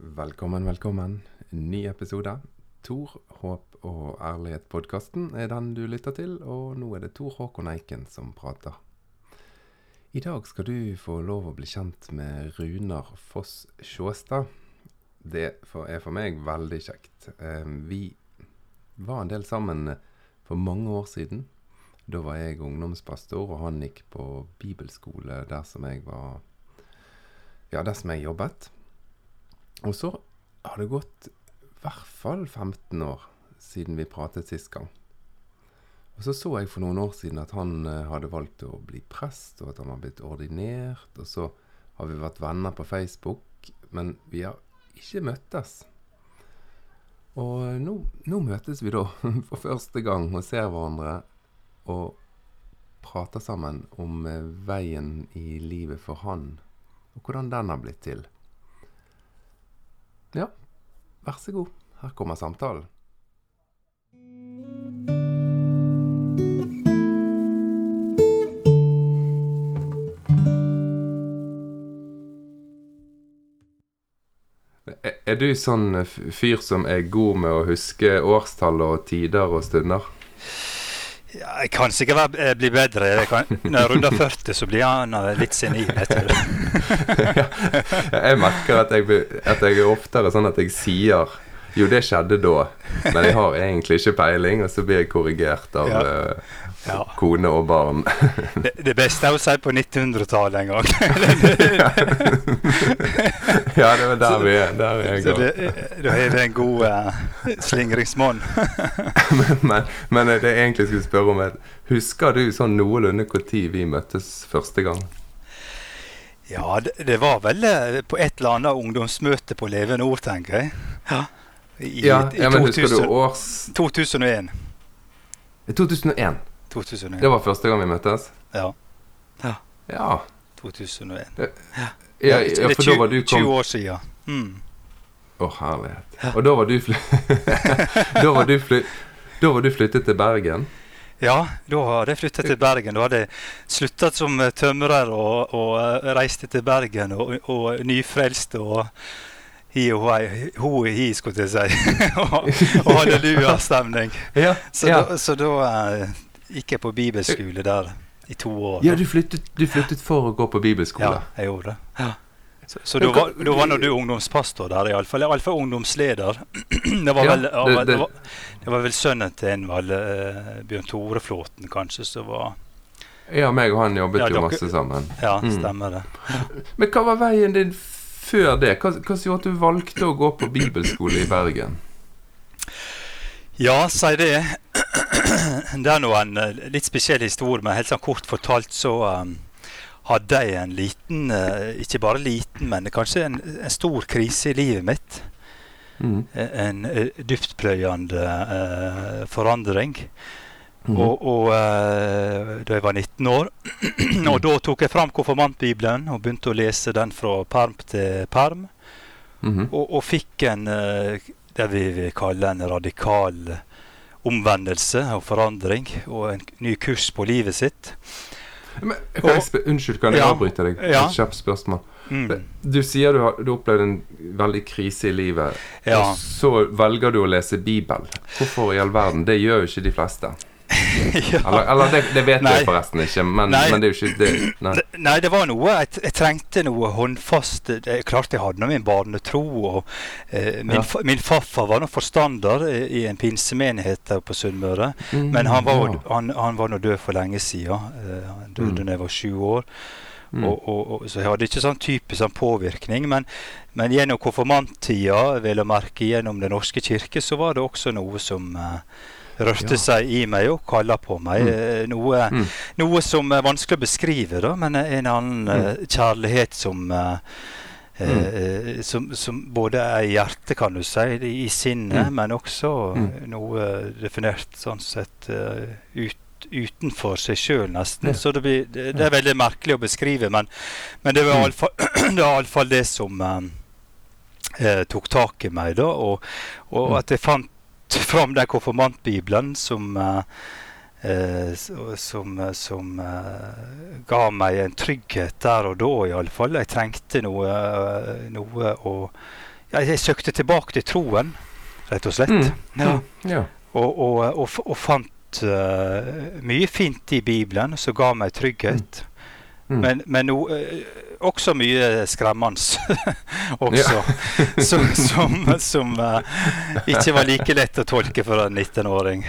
Velkommen, velkommen. Ny episode. Tor, håp og ærlighet-podkasten er den du lytter til, og nå er det Tor Håkon Eiken som prater. I dag skal du få lov å bli kjent med Runar Foss Sjåstad. Det er for meg veldig kjekt. Eh, vi var en del sammen for mange år siden. Da var jeg ungdomspastor, og han gikk på bibelskole der som jeg var Ja, der som jeg jobbet. Og så har det gått i hvert fall 15 år siden vi pratet sist gang. Og så så jeg for noen år siden at han eh, hadde valgt å bli prest, og at han var blitt ordinert. Og så har vi vært venner på Facebook, men vi har ikke møttes. Og eh, nå, nå møtes vi da for første gang og ser hverandre og prater sammen om eh, veien i livet for han, og hvordan den har blitt til. Ja, vær så god. Her kommer samtalen. Er du sånn fyr som er god med å huske årstall og tider og stunder? Ja, jeg kan sikkert være, bli bedre. Jeg kan, når jeg runder 40, så blir han litt senil. ja, jeg merker at jeg, at jeg er oftere sånn at jeg sier jo, det skjedde da, men jeg har egentlig ikke peiling, og så blir jeg korrigert av ja. Ja. kone og barn. det, det, beste er å si på 1900-tallet en gang. ja, det var der vi er. Der er så det, da har vi en god uh, slingringsmonn. men, men, men, det jeg egentlig skulle spørre om, er husker du sånn noenlunde når vi møttes første gang? Ja, det, det, var vel eh, på et eller annet ungdomsmøte på Levende Ord, tenker jeg. Ja, I, ja, i ja men 2000, husker du års 2001. 2001? 2001. Det var første gang vi møttes? Ja. Ja. ja. 2001. Ja. Ja, ja, for da var du kom... 20 år siden. Mm. Å, mm. oh, herlighet. Og da var du fly... da, var du fly... da var du flyttet til Bergen? Ja, da hadde jeg flyttet til Bergen. Da hadde jeg sluttet som tømrer og, og eh, reiste til Bergen og, og nyfrelst og hi og hei, ho og hi, skulle jeg si. og, og hallelujastemning. Ja, så, ja. Da, så da uh, gikk jeg på bibelskole der i to år. Ja, du flyttet, du flyttet for å gå på bibelskole? Ja, jeg gjorde det. Ja. Så, så da var, da var du ungdomspastor der, iallfall. Iallfall ungdomsleder. det, var vel, ja, det, det, det, var, det, var, vel sønnen til en vel, uh, Bjørn Tore Flåten, kanskje, som var Ja, meg og han jobbet ja, jo masse sammen. Ja, mm. stemmer det. Men hva var veien din før det? Hva, hva som gjorde at du valgte å gå på bibelskole i Bergen? Ja, si det. Det er nå en eh, litt spesiell historie, men helt sånn kort fortalt så um, hadde jeg en liten, uh, ikke bare liten, men kanskje en, en stor krise i livet mitt. Mm. En uh, dyptpløyende uh, forandring. Mm. Og, og da jeg var 19 år. og da tok jeg fram konfirmantbibelen og begynte å lese den fra perm til perm. Mm. Og, og, fikk en det vi vil kalle en radikal omvendelse og forandring og en ny kurs på livet sitt. Men, jeg, unnskyld, kan jeg ja, avbryte deg? Ja. Et kjapt spørsmål. Mm. Du sier du har du opplevd en veldig krise i livet, ja. og så velger du å lese Bibel. Hvorfor i all verden? Det gjør jo ikke de fleste. ja. Eller, eller det, det, vet nei. jeg forresten ikke, men, men, det er jo ikke det Nei, nei det var noe jeg, jeg, trengte noe håndfast det, Klart jeg hadde min barnetro. Og, eh, min, ja. min farfar var nå forstander i, i en pinsemenighet der på Sunnmøre. Mm, men han var, ja. han, han var nå død for lenge siden. Eh, han døde mm. da jeg var sju år. Mm. Og, og, og, så jeg hadde ikke sånn typisk sånn påvirkning. Men, men gjennom konfirmanttida, vel å merke gjennom Den norske kirke, så var det også noe som eh, rørte ja. seg i meg og kalla på meg. Mm. Eh, noe, mm. noe, som er vanskelig å beskrive, da, men en annen mm. uh, kjærlighet som uh, uh, som, som, både er i hjertet, kan du si, i sinnet, mm. men også mm. noe definert sånn sett ut utenfor seg sjøl, nesten. Ja. Så det, blir, det, det, er veldig merkelig å beskrive, men, men det var iallfall det, det som eh, tok tak i meg, da. Og, og at jeg fant fram den konfirmantbibelen som uh, som, som uh, ga meg en trygghet der og da, iallfall. Jeg trengte noe, noe å ja, jeg søkte tilbake til troen, rett og slett. Mm. Ja. Ja. Og, og, og, og fant uh, mye fint i Bibelen som ga meg trygghet. Mm. Men, men no, eh, også mye skremmende også. som som, som uh, ikke var like lett å tolke for en 19-åring.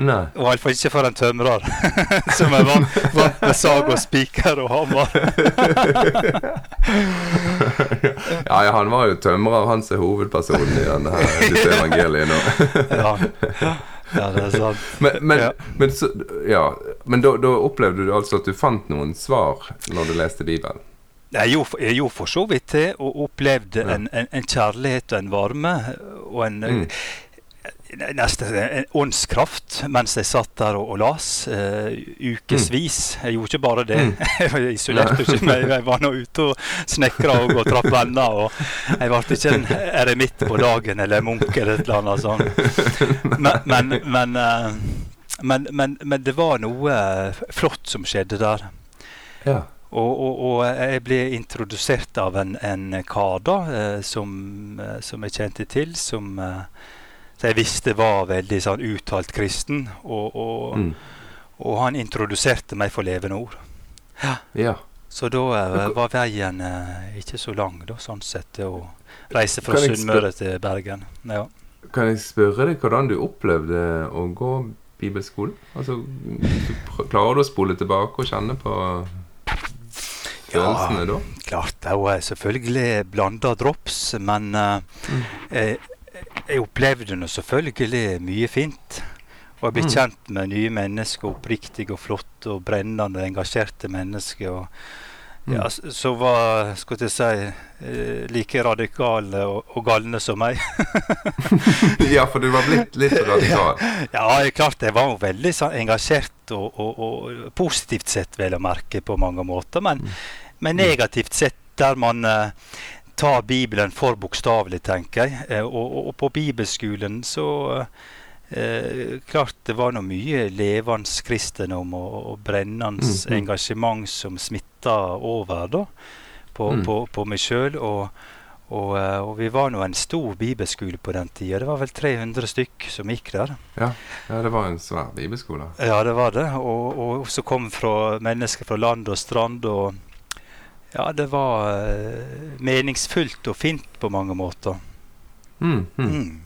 Nei. Og iallfall ikke for en tømrer, som er vant, vant med sag og spiker og hammer. ja, han var jo tømrer. Han er hovedpersonen i denne her, disse evangeliet nå. Ja. ja, det er sant. Men, men, Ja. men, så, ja. men da, da opplevde du altså at du fant noen svar når du leste Bibelen? Jeg gjorde, jeg gjorde for så vidt det, og opplevde Ja. en, en, en kjærlighet og en varme og en Mm. nesten en åndskraft mens jeg satt der og, og las uh, ukevis. Jeg gjorde ikke bare det. Mm. jeg isolerte ikke meg. Jeg var nå ute og snekra og, og traff venner. Og jeg ble ikke en eremitt på dagen eller munk eller et eller annet sånt. Men, men, men, uh, men, men, men det var noe flott som skjedde der. Ja. Og, og, og jeg ble introdusert av en, en kar da, eh, som, eh, som jeg kjente til, som, eh, som jeg visste var veldig sånn uttalt kristen. Og, og, Mm. han introduserte meg for levende ord. ja. Så da var veien ikke så lang, da, sånn sett, å reise fra Sunnmøre til Bergen. Ja. Kan jeg spørre deg hvordan du opplevde å gå bibelskolen? Altså, klarer du å spole tilbake og kjenne på følelsene da? Klart, det var selvfølgelig blanda drops, men eh, Mm. jeg, jeg opplevde nå selvfølgelig mye fint. Og jeg ble Mm. kjent med nye mennesker, oppriktige og flotte og brennende engasjerte mennesker. Og, Mm. ja, så som var skal jeg si, eh, like radikale og, og galne som meg. ja, for du var blitt litt radikal. Ja, er klart jeg var veldig sånn, engasjert og, og, og positivt sett, vel å merke, på mange måter. Men, Mm. Men negativt sett der man eh, tar Bibelen for bokstavelig, tenker jeg. Eh, og, og, på bibelskolen så eh, Klart det var nå mye levende kristendom og, og brennende Mm, mm. engasjement som smitta over da, på, Mm. på, på meg sjøl. Og, og, eh, og vi var nå en stor bibelskole på den tida. Det var vel 300 stykk som gikk der. Ja, ja, det var en svær bibelskole. Ja, det var det. Og, og så kom fra mennesker fra land og strand. og Ja, det var eh, meningsfullt og fint på mange måter. Mm, mm. Mm.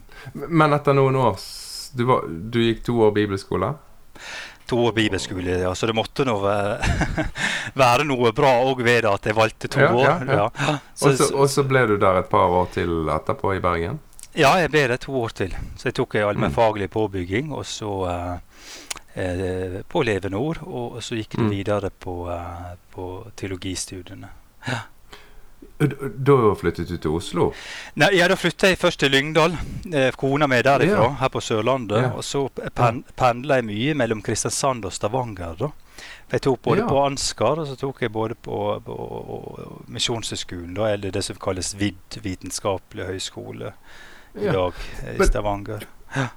Men etter noen år du, var, du gikk to år bibelskole? To år bibelskole, ja. Så det måtte nå være, være noe bra òg ved det at jeg valgte to Ja, år. ja, ja. Så, Og så- ble du der et par år til etterpå i Bergen? ja, jeg ble det to år til. Så jeg tok Mm. allmennfaglig påbygging, og så eh, på Levende Ord. Og, så gikk det Mm. videre på, eh, på teologistudiene. Ja. Da flyttet du til Oslo? Nei, ja, Da flytta jeg først til Lyngdal. Eh, kona mi er derifra, Ja. her på Sørlandet. Ja. Og så pen, pendla jeg mye mellom Kristiansand og Stavanger. da. Jeg tok både Ja. på Ansgar og så tok jeg både på, på Misjonshøgskolen, eller det som kalles VID, Vitenskapelig høgskole, i Ja. dag eh, i Men- Stavanger. Hvor-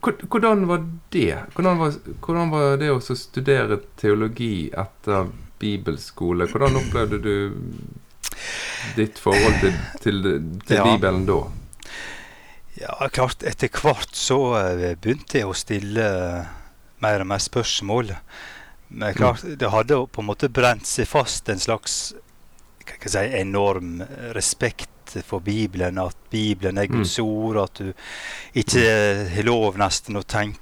Hvordan var det? Hvordan var, hvordan var det å studere teologi etter bibelskole? Hvordan opplevde du ditt forhold til, til, til Ja. Bibelen da? Ja, klart, etter hvert så eh, begynte jeg å stille eh, mer og mer spørsmål. Men klart, det hadde på en måte brent seg fast en slags si, enorm respekt for Bibelen. At Bibelen er Guds ord. At du ikke har lov nesten å tenke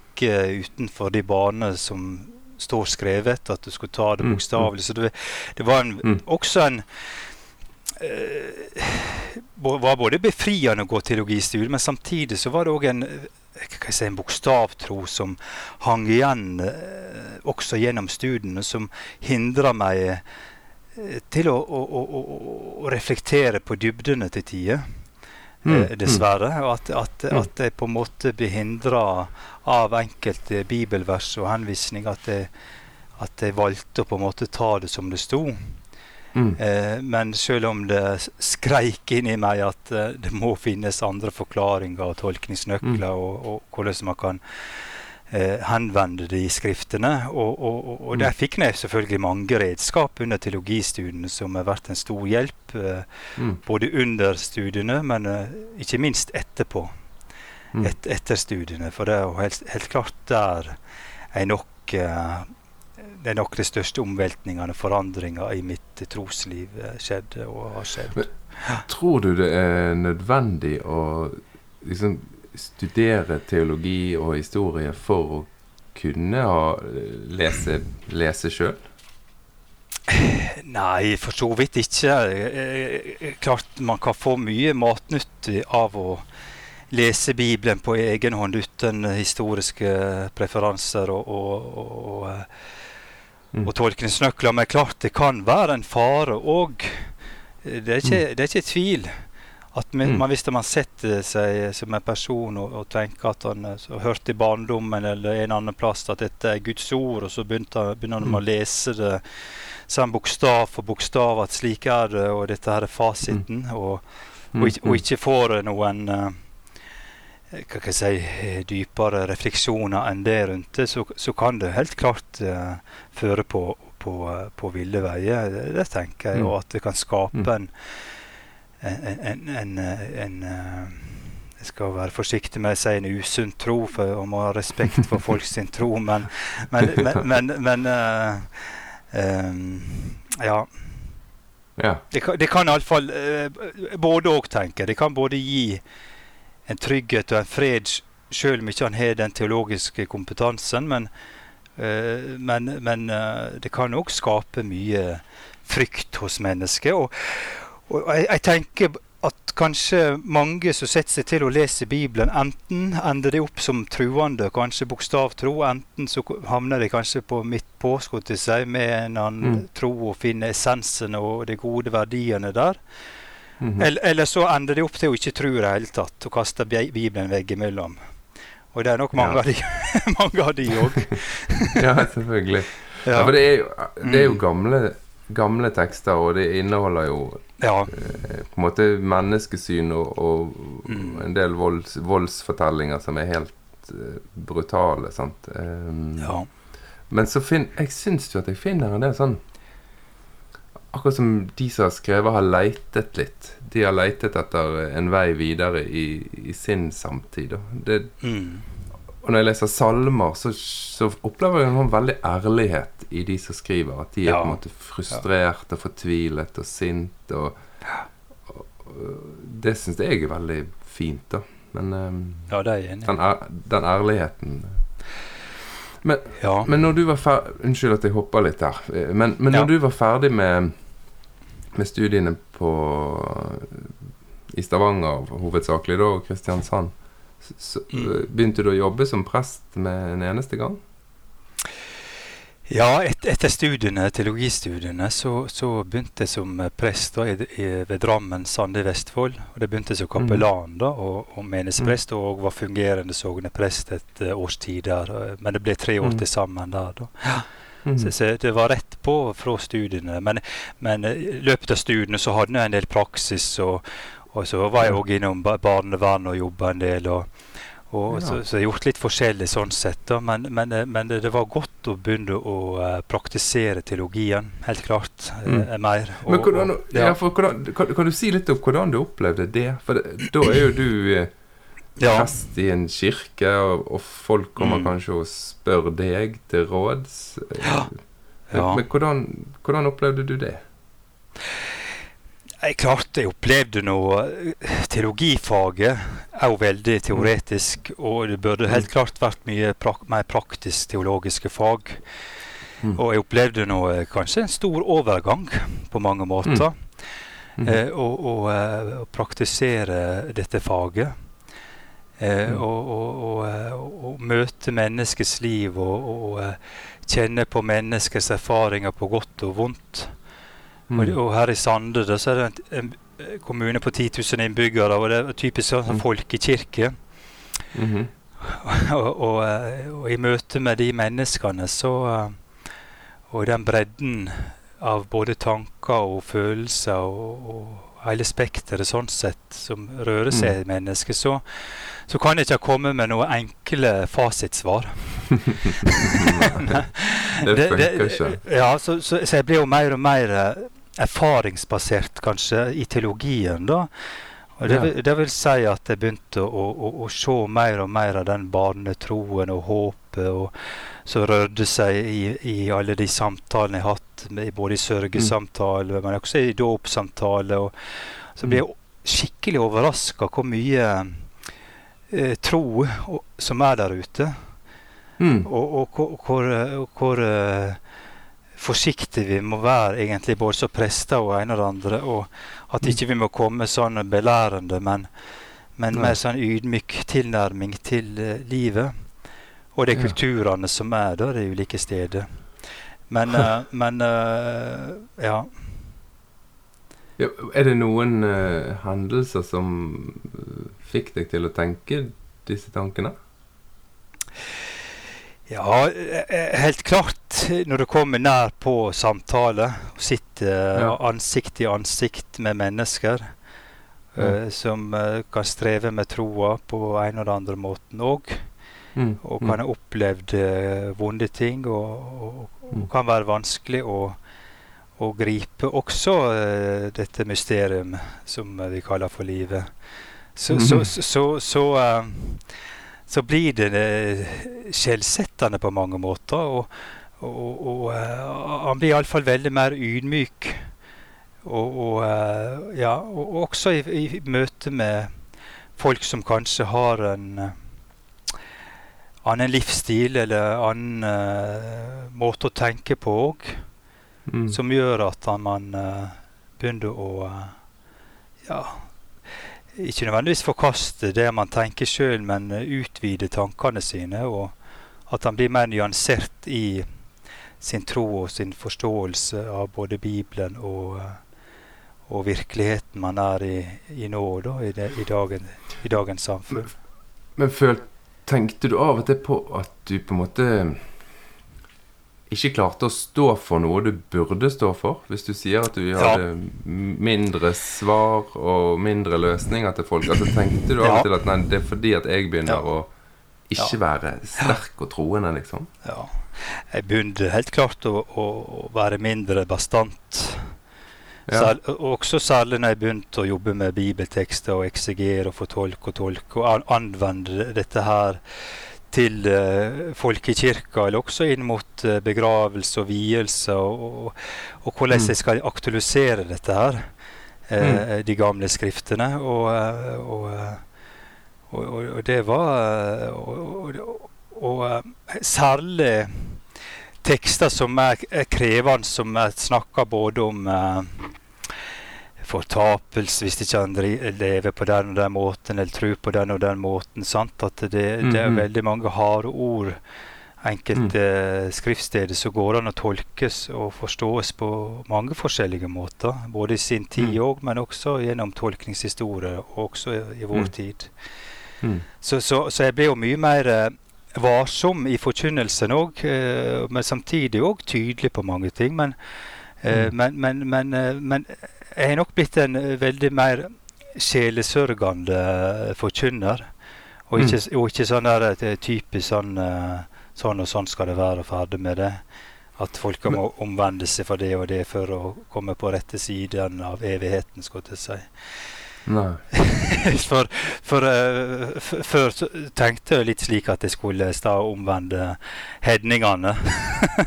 utenfor de banene som står skrevet. At du skal ta det Mm, bokstavelig. Så det, det var en, Mm. også en eh, var både befriende å gå teologistudie, men samtidig så var det òg en, eh, si, en bokstavtro som hang igjen eh, også gjennom studiene, som hindra meg til å, å, å, å, reflektere på dybdene til tider. Mm, Eh, dessverre. Og at, at, Mm. at jeg på en måte blir hindra av enkelte bibelvers og henvisninger. At jeg, at jeg valgte å på en måte ta det som det sto. Mm. Eh, men selv om det skreik inn i meg at eh, det må finnes andre forklaringer og tolkningsnøkler, Mm. og, og hvordan man kan eh, henvende i skriftene. Og, og, og, der fikk jeg selvfølgelig mange redskap under teologistudiene som har vært en stor hjelp. Eh, Mm. både under studiene, men eh, ikke minst etterpå. Mm. Et, etter studiene. For det er jo helt, helt klart der er nok eh, det er nok de største omveltningene, forandringer i mitt trosliv eh, skjedde og har skjedd. Men- Tror du det er nødvendig å liksom studere teologi og historie for å kunne ha, lese, lese sjøl? Nei, for så vidt ikke. Eh, eh, Klart man kan få mye matnyttig av å lese Bibelen på egen hånd uten historiske preferanser og, og, og, og, eh, Mm. og tolkningsnøkler. Men klart det kan være en fare òg. Det, er det er ikke tvil. At man, Mm. man, hvis man setter seg som en person og, og tenker at han eh, hørte i barndommen eller en annen plass at dette er Guds ord, og så begynner man Mm. å lese det sånn bokstav for bokstav at slik er det, og dette her er fasiten, og, og, ikke, og ikke får noen eh, hva kan jeg si, dypere refleksjoner enn det rundt det, så, så kan det helt klart uh, føre på, på, på ville veier. Det, det tenker jeg. Mm. Og at det kan skape Mm. en, en, en, en, eh, en Jeg skal være forsiktig med å si en usunn tro, for man må ha respekt for folk sin tro, men, men, men, men, eh, ehm, Ja. Ja. Det det kan iallfall uh, både òg, tenker. Det kan både gi en trygghet og en fred, sjøl om ikke han har den teologiske kompetansen. Men, men, men det kan òg skape mye frykt hos mennesket. Og, og jeg, jeg tenker at kanskje mange som setter seg til å lese Bibelen, enten ender de opp som truende, kanskje bokstavtro, enten så havner de kanskje på midt på, skulle jeg si, med en annen Mm. tro og finner essensen og de gode verdiene der. Mhm. Eller, eller så ender de opp til å ikke tro i det hele tatt, og kaster Bi- Bibelen veggimellom. Og det er nok mange Ja. av de òg. ja, selvfølgelig. Ja. for det er jo, det er jo Mm. gamle, gamle tekster, og det inneholder jo Ja. eh, på en måte menneskesyn og, og Mm. en del volds, voldsfortellinger som er helt eh, brutale. sant? Um, ja. Men så fin, jeg syns jo at jeg finner en del sånn Akkurat som de som har skrevet, har leitet litt. De har leitet etter en vei videre i, i sin samtid. Det, Mm. Og når jeg leser salmer, så, så opplever jeg en sånn veldig ærlighet i de som skriver. At de er Ja. på en måte frustrert og fortvilet og sint. Og, og, og det syns jeg er veldig fint, da. Men um, ja, det er jeg enig den, er, den ærligheten men, Ja. men når du var ferdig Unnskyld at jeg hopper litt her. eh, Men, men når Ja. du var ferdig med, med studiene på i Stavanger hovedsakelig, da, og Kristiansand, så, Mm. begynte du å jobbe som prest med en eneste gang? Ja, et, etter studiene, teologistudiene så, så begynte jeg som eh, prest da, i, i, ved Drammen Sande i Vestfold. Og det begynte som kapellan da, og, og menighetsprest, og var fungerende sogneprest et eh, års tid der. eh, Men det ble tre år Mm. til sammen der. da. Mhm. Så, så det var rett på fra studiene. Men, men eh, i løpet av studiene så hadde jeg en del praksis, og, og så var jeg òg innom ba- barnevern og jobba en del. og og Ja. så, så jeg har gjort litt forskjellig sånn sett, da. Men, men, eh, men det, var godt å begynne å eh, praktisere teologien. Helt klart. eh, Mm. mer. Men Og- hvordan, og- ja, for hvordan, kan, kan du si litt om hvordan du opplevde det? For det, da er jo du eh, ja. prest i en kirke, og, og folk kommer Mm. kanskje og spør deg til råds. Ja. Men, Ja. men hvordan, hvordan opplevde du det? Jeg klarte jeg opplevde noe eh, Teologifaget er jo veldig teoretisk, og det burde helt klart vært mye prak mer praktisk teologiske fag. Mm. Og jeg opplevde noe, eh, kanskje en stor overgang på mange måter. Mhm. eh, å, å, eh, praktisere dette faget. Eh, Mm. og, og, og, eh, møte menneskets liv og, eh, kjenne på menneskets erfaringer på godt og vondt. Mm. Og, og her i Sande da, så er det en, en eh, kommune på 10 000 innbyggere, og det er typisk sånn Mm. folkekirke. Mhm. og, og, eh, og i møte med de menneskene så eh, Og den bredden av både tanker og følelser og, og hele spekteret sånn sett som rører seg i mennesket, så, så kan jeg ikke komme med noe enkle fasitsvar. det funker ikke. Ja, så, så, så, jeg blir jo mer og mer erfaringsbasert, kanskje, i teologien, da. Det, vil, det vil si at jeg begynte å, å, å, se mer og mer av den barnetroen og håpet og, som rørte seg i, i, alle de samtalene jeg har hatt, både i sørgesamtale, mm. men også i dåpssamtale. Så blir jeg mm. skikkelig overraska hvor mye eh, tro og, som er der ute. Mm. Og, og, hvor, hvor uh, forsiktige vi må være, egentlig, både som prester og en og det andre. Og at ikke vi må komme sånn belærende, men, men med sånn ydmyk tilnærming til uh, livet. Og de kulturene som er der, de ulike steder. Men, uh, men uh, ja. ja. Er det noen hendelser som fikk deg til å tenke disse tankene? Ja, helt klart. Når du kommer nær på samtale sitter ja. ansikt i ansikt med mennesker mm. uh, som uh, kan streve med troa på en og den andre måten òg, mm. og kan ha mm. opplevd uh, vonde ting, og, og, og, mm. kan være vanskelig å, å gripe også dette mysterium som vi kaller for livet. Så, mm. så, så, så, så blir det eh, skjellsettende på mange måter. Og, og, og og han blir iallfall veldig mer ydmyk. Og, uh, ja, og også i, i, møte med folk som kanskje har en uh, annen livsstil eller annen uh, måte å tenke på òg, mm. som gjør at man begynner å ja, ikke nødvendigvis forkaste det man tenker sjøl, men utvide tankene sine. Og at han blir mer nyansert i sin tro og sin forståelse av både Bibelen og, og virkeligheten man er i, i nå, da, i, det, i, dagen, i, dagens samfunn. Men, men føl, tenkte du av og til på at du på en måte ikke klarte å stå for noe du burde stå for? Hvis du sier at du hadde ja. mindre svar og mindre løsninger til folk, altså tenkte du av og til at nei, det er fordi at jeg begynner ja. å ikke være sterk og troende, liksom? Ja. Jeg begynte helt klart å, å være mindre bastant. Ja. Særlig, også særlig når jeg begynte å jobbe med bibeltekster og eksegere og fortolke og tolke og anvende dette her til uh, folkekirka, eller også inn mot uh, begravelse og vielse, og, og, og, hvordan mm. jeg skal aktualisere dette her, uh, mm. de gamle skriftene. Og, og det var Og, særlig tekster som er, krevende, som snakker både om fortapelse hvis ikke han lever på den og den måten, eller tror på den og den måten. Sant? At det, mm det er mm-hmm. veldig mange harde ord enkelte mm. skriftsteder som går an å tolkes og forstås på mange forskjellige måter. Både i sin tid òg, mm. men også gjennom tolkningshistorie, og også i, vår mm. tid. Mm. Så, så, så, jeg ble jo mye mer eh, varsom i forkynnelsen òg, eh, men samtidig òg tydelig på mange ting. Men, mm. men, men, men, eh, men jeg har nok blitt en eh, veldig mer sjelesørgende eh, forkynner. Og ikke, mm. og ikke sånn der eh, typisk sånn Sånn og sånn skal det være, og ferdig med det. At folk må omvende seg for det og det for å komme på rette siden av evigheten, skulle jeg si. Nei. for, for uh, før tenkte jeg litt slik at jeg skulle stå og omvende hedningene.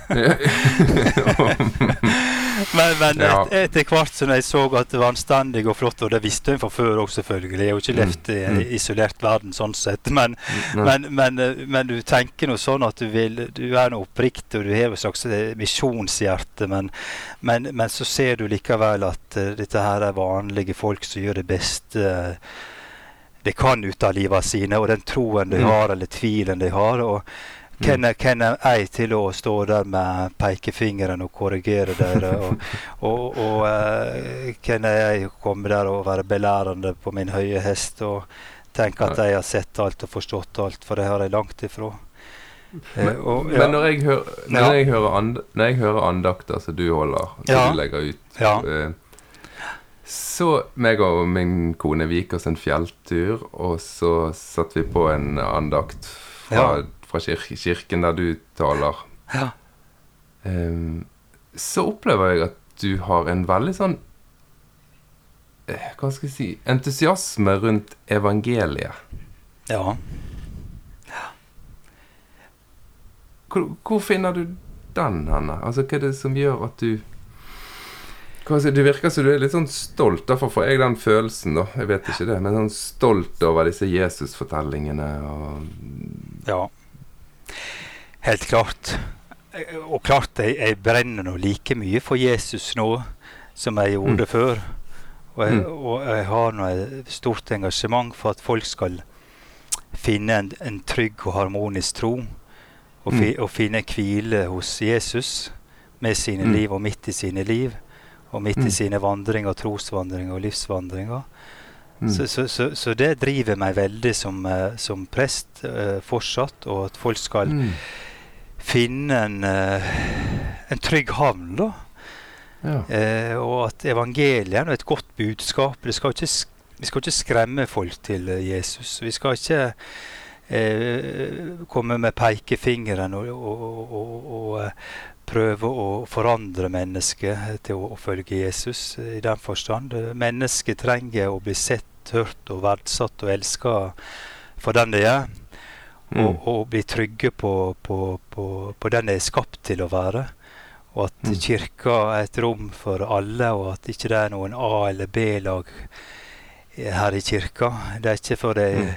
men, men ja. et, etter hvert som jeg så at det var anstendig og flott, og det visste hun fra før òg, selvfølgelig. Jeg har jo ikke levd i en mm. isolert verden sånn sett. Men, mm. men, men, men, du tenker nå sånn at du vil Du er nå oppriktig, og du har et slags eh, misjonshjerte, men, så ser du likevel at uh, dette her er vanlige folk som gjør det beste uh, de kan ut av livet sine, og den troen de mm. har, eller tvilen de har. og hvem er, hvem er jeg til å stå der med pekefingeren og korrigere dere? Og, og, og uh, hvem er jeg å komme der og være belærende på min høye hest og tenke at jeg har sett alt og forstått alt, for det har jeg langt ifra. Men, uh, og, ja. men når, jeg hører, når, ja. jeg hører and, når, jeg hører andakter som du holder, som ja. du legger ut uh, Så meg og min kone vi gikk oss en fjelltur, og så satte vi på en andakt fra, Ja. Fra kir kirken der du taler. Ja. um, så opplever jeg at du har en veldig sånn eh, Hva skal jeg si Entusiasme rundt evangeliet. ja. Hvor, hvor finner du den henne? Altså, hva er det som gjør at du Du virker som du er litt sånn stolt. Derfor får jeg den følelsen, da. Jeg vet ikke det, men sånn stolt over disse Jesus-fortellingene og Ja. Helt klart. Og klart jeg, jeg brenner nå like mye for Jesus nå som jeg gjorde Mm. før. Og jeg, Mm. og jeg har nå et stort engasjement for at folk skal finne en, en trygg og harmonisk tro. Og, fi, Mm. og finne hvile hos Jesus med sine Mm. liv og midt i sine liv. Og midt i sine vandringer, trosvandringer og livsvandringer. Mm. Så, så, så, så det driver meg veldig som, eh, som prest uh, fortsatt, og at folk skal Mm. finne en, uh, en trygg havn, da. Ja. Uh, og at evangeliet er et godt budskap. Det skal ikke, vi skal ikke skremme folk til Jesus. Vi skal ikke komme med pekefingeren og, og, og, og, prøve å forandre mennesket til å, å følge Jesus i den forstand. Mennesket trenger å bli sett, hørt og verdsatt og elska for den det er. Mm. Og, og bli trygge på, på, på, på den det er skapt til å være. Og at Mm. kirka er et rom for alle, og at ikke det er noen A- eller B-lag her i kirka. Det er ikke for de Mm.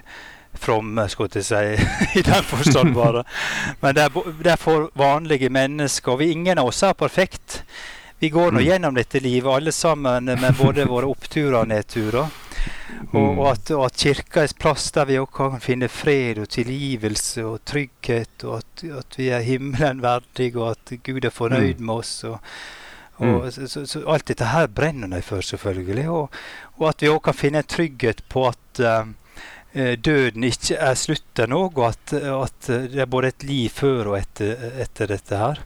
fromme, skulle jeg si, i den forstand bare. Men det er, det er for vanlige mennesker. Og vi, ingen av oss er perfekt. Vi går nå Mm. gjennom dette livet, alle sammen, med både våre oppturer og nedturer. Og, Mm. og, at, og at kirka er plass der vi også kan finne fred og tilgivelse og trygghet, og at, at vi er himmelen verdig, og at Gud er fornøyd Mm. med oss. Og, og, så, så, så alt dette her brenner de for, selvfølgelig. Og, og at vi òg kan finne en trygghet på at eh, døden ikke er slutten òg, og at, at det er både et liv før og etter, etter dette her.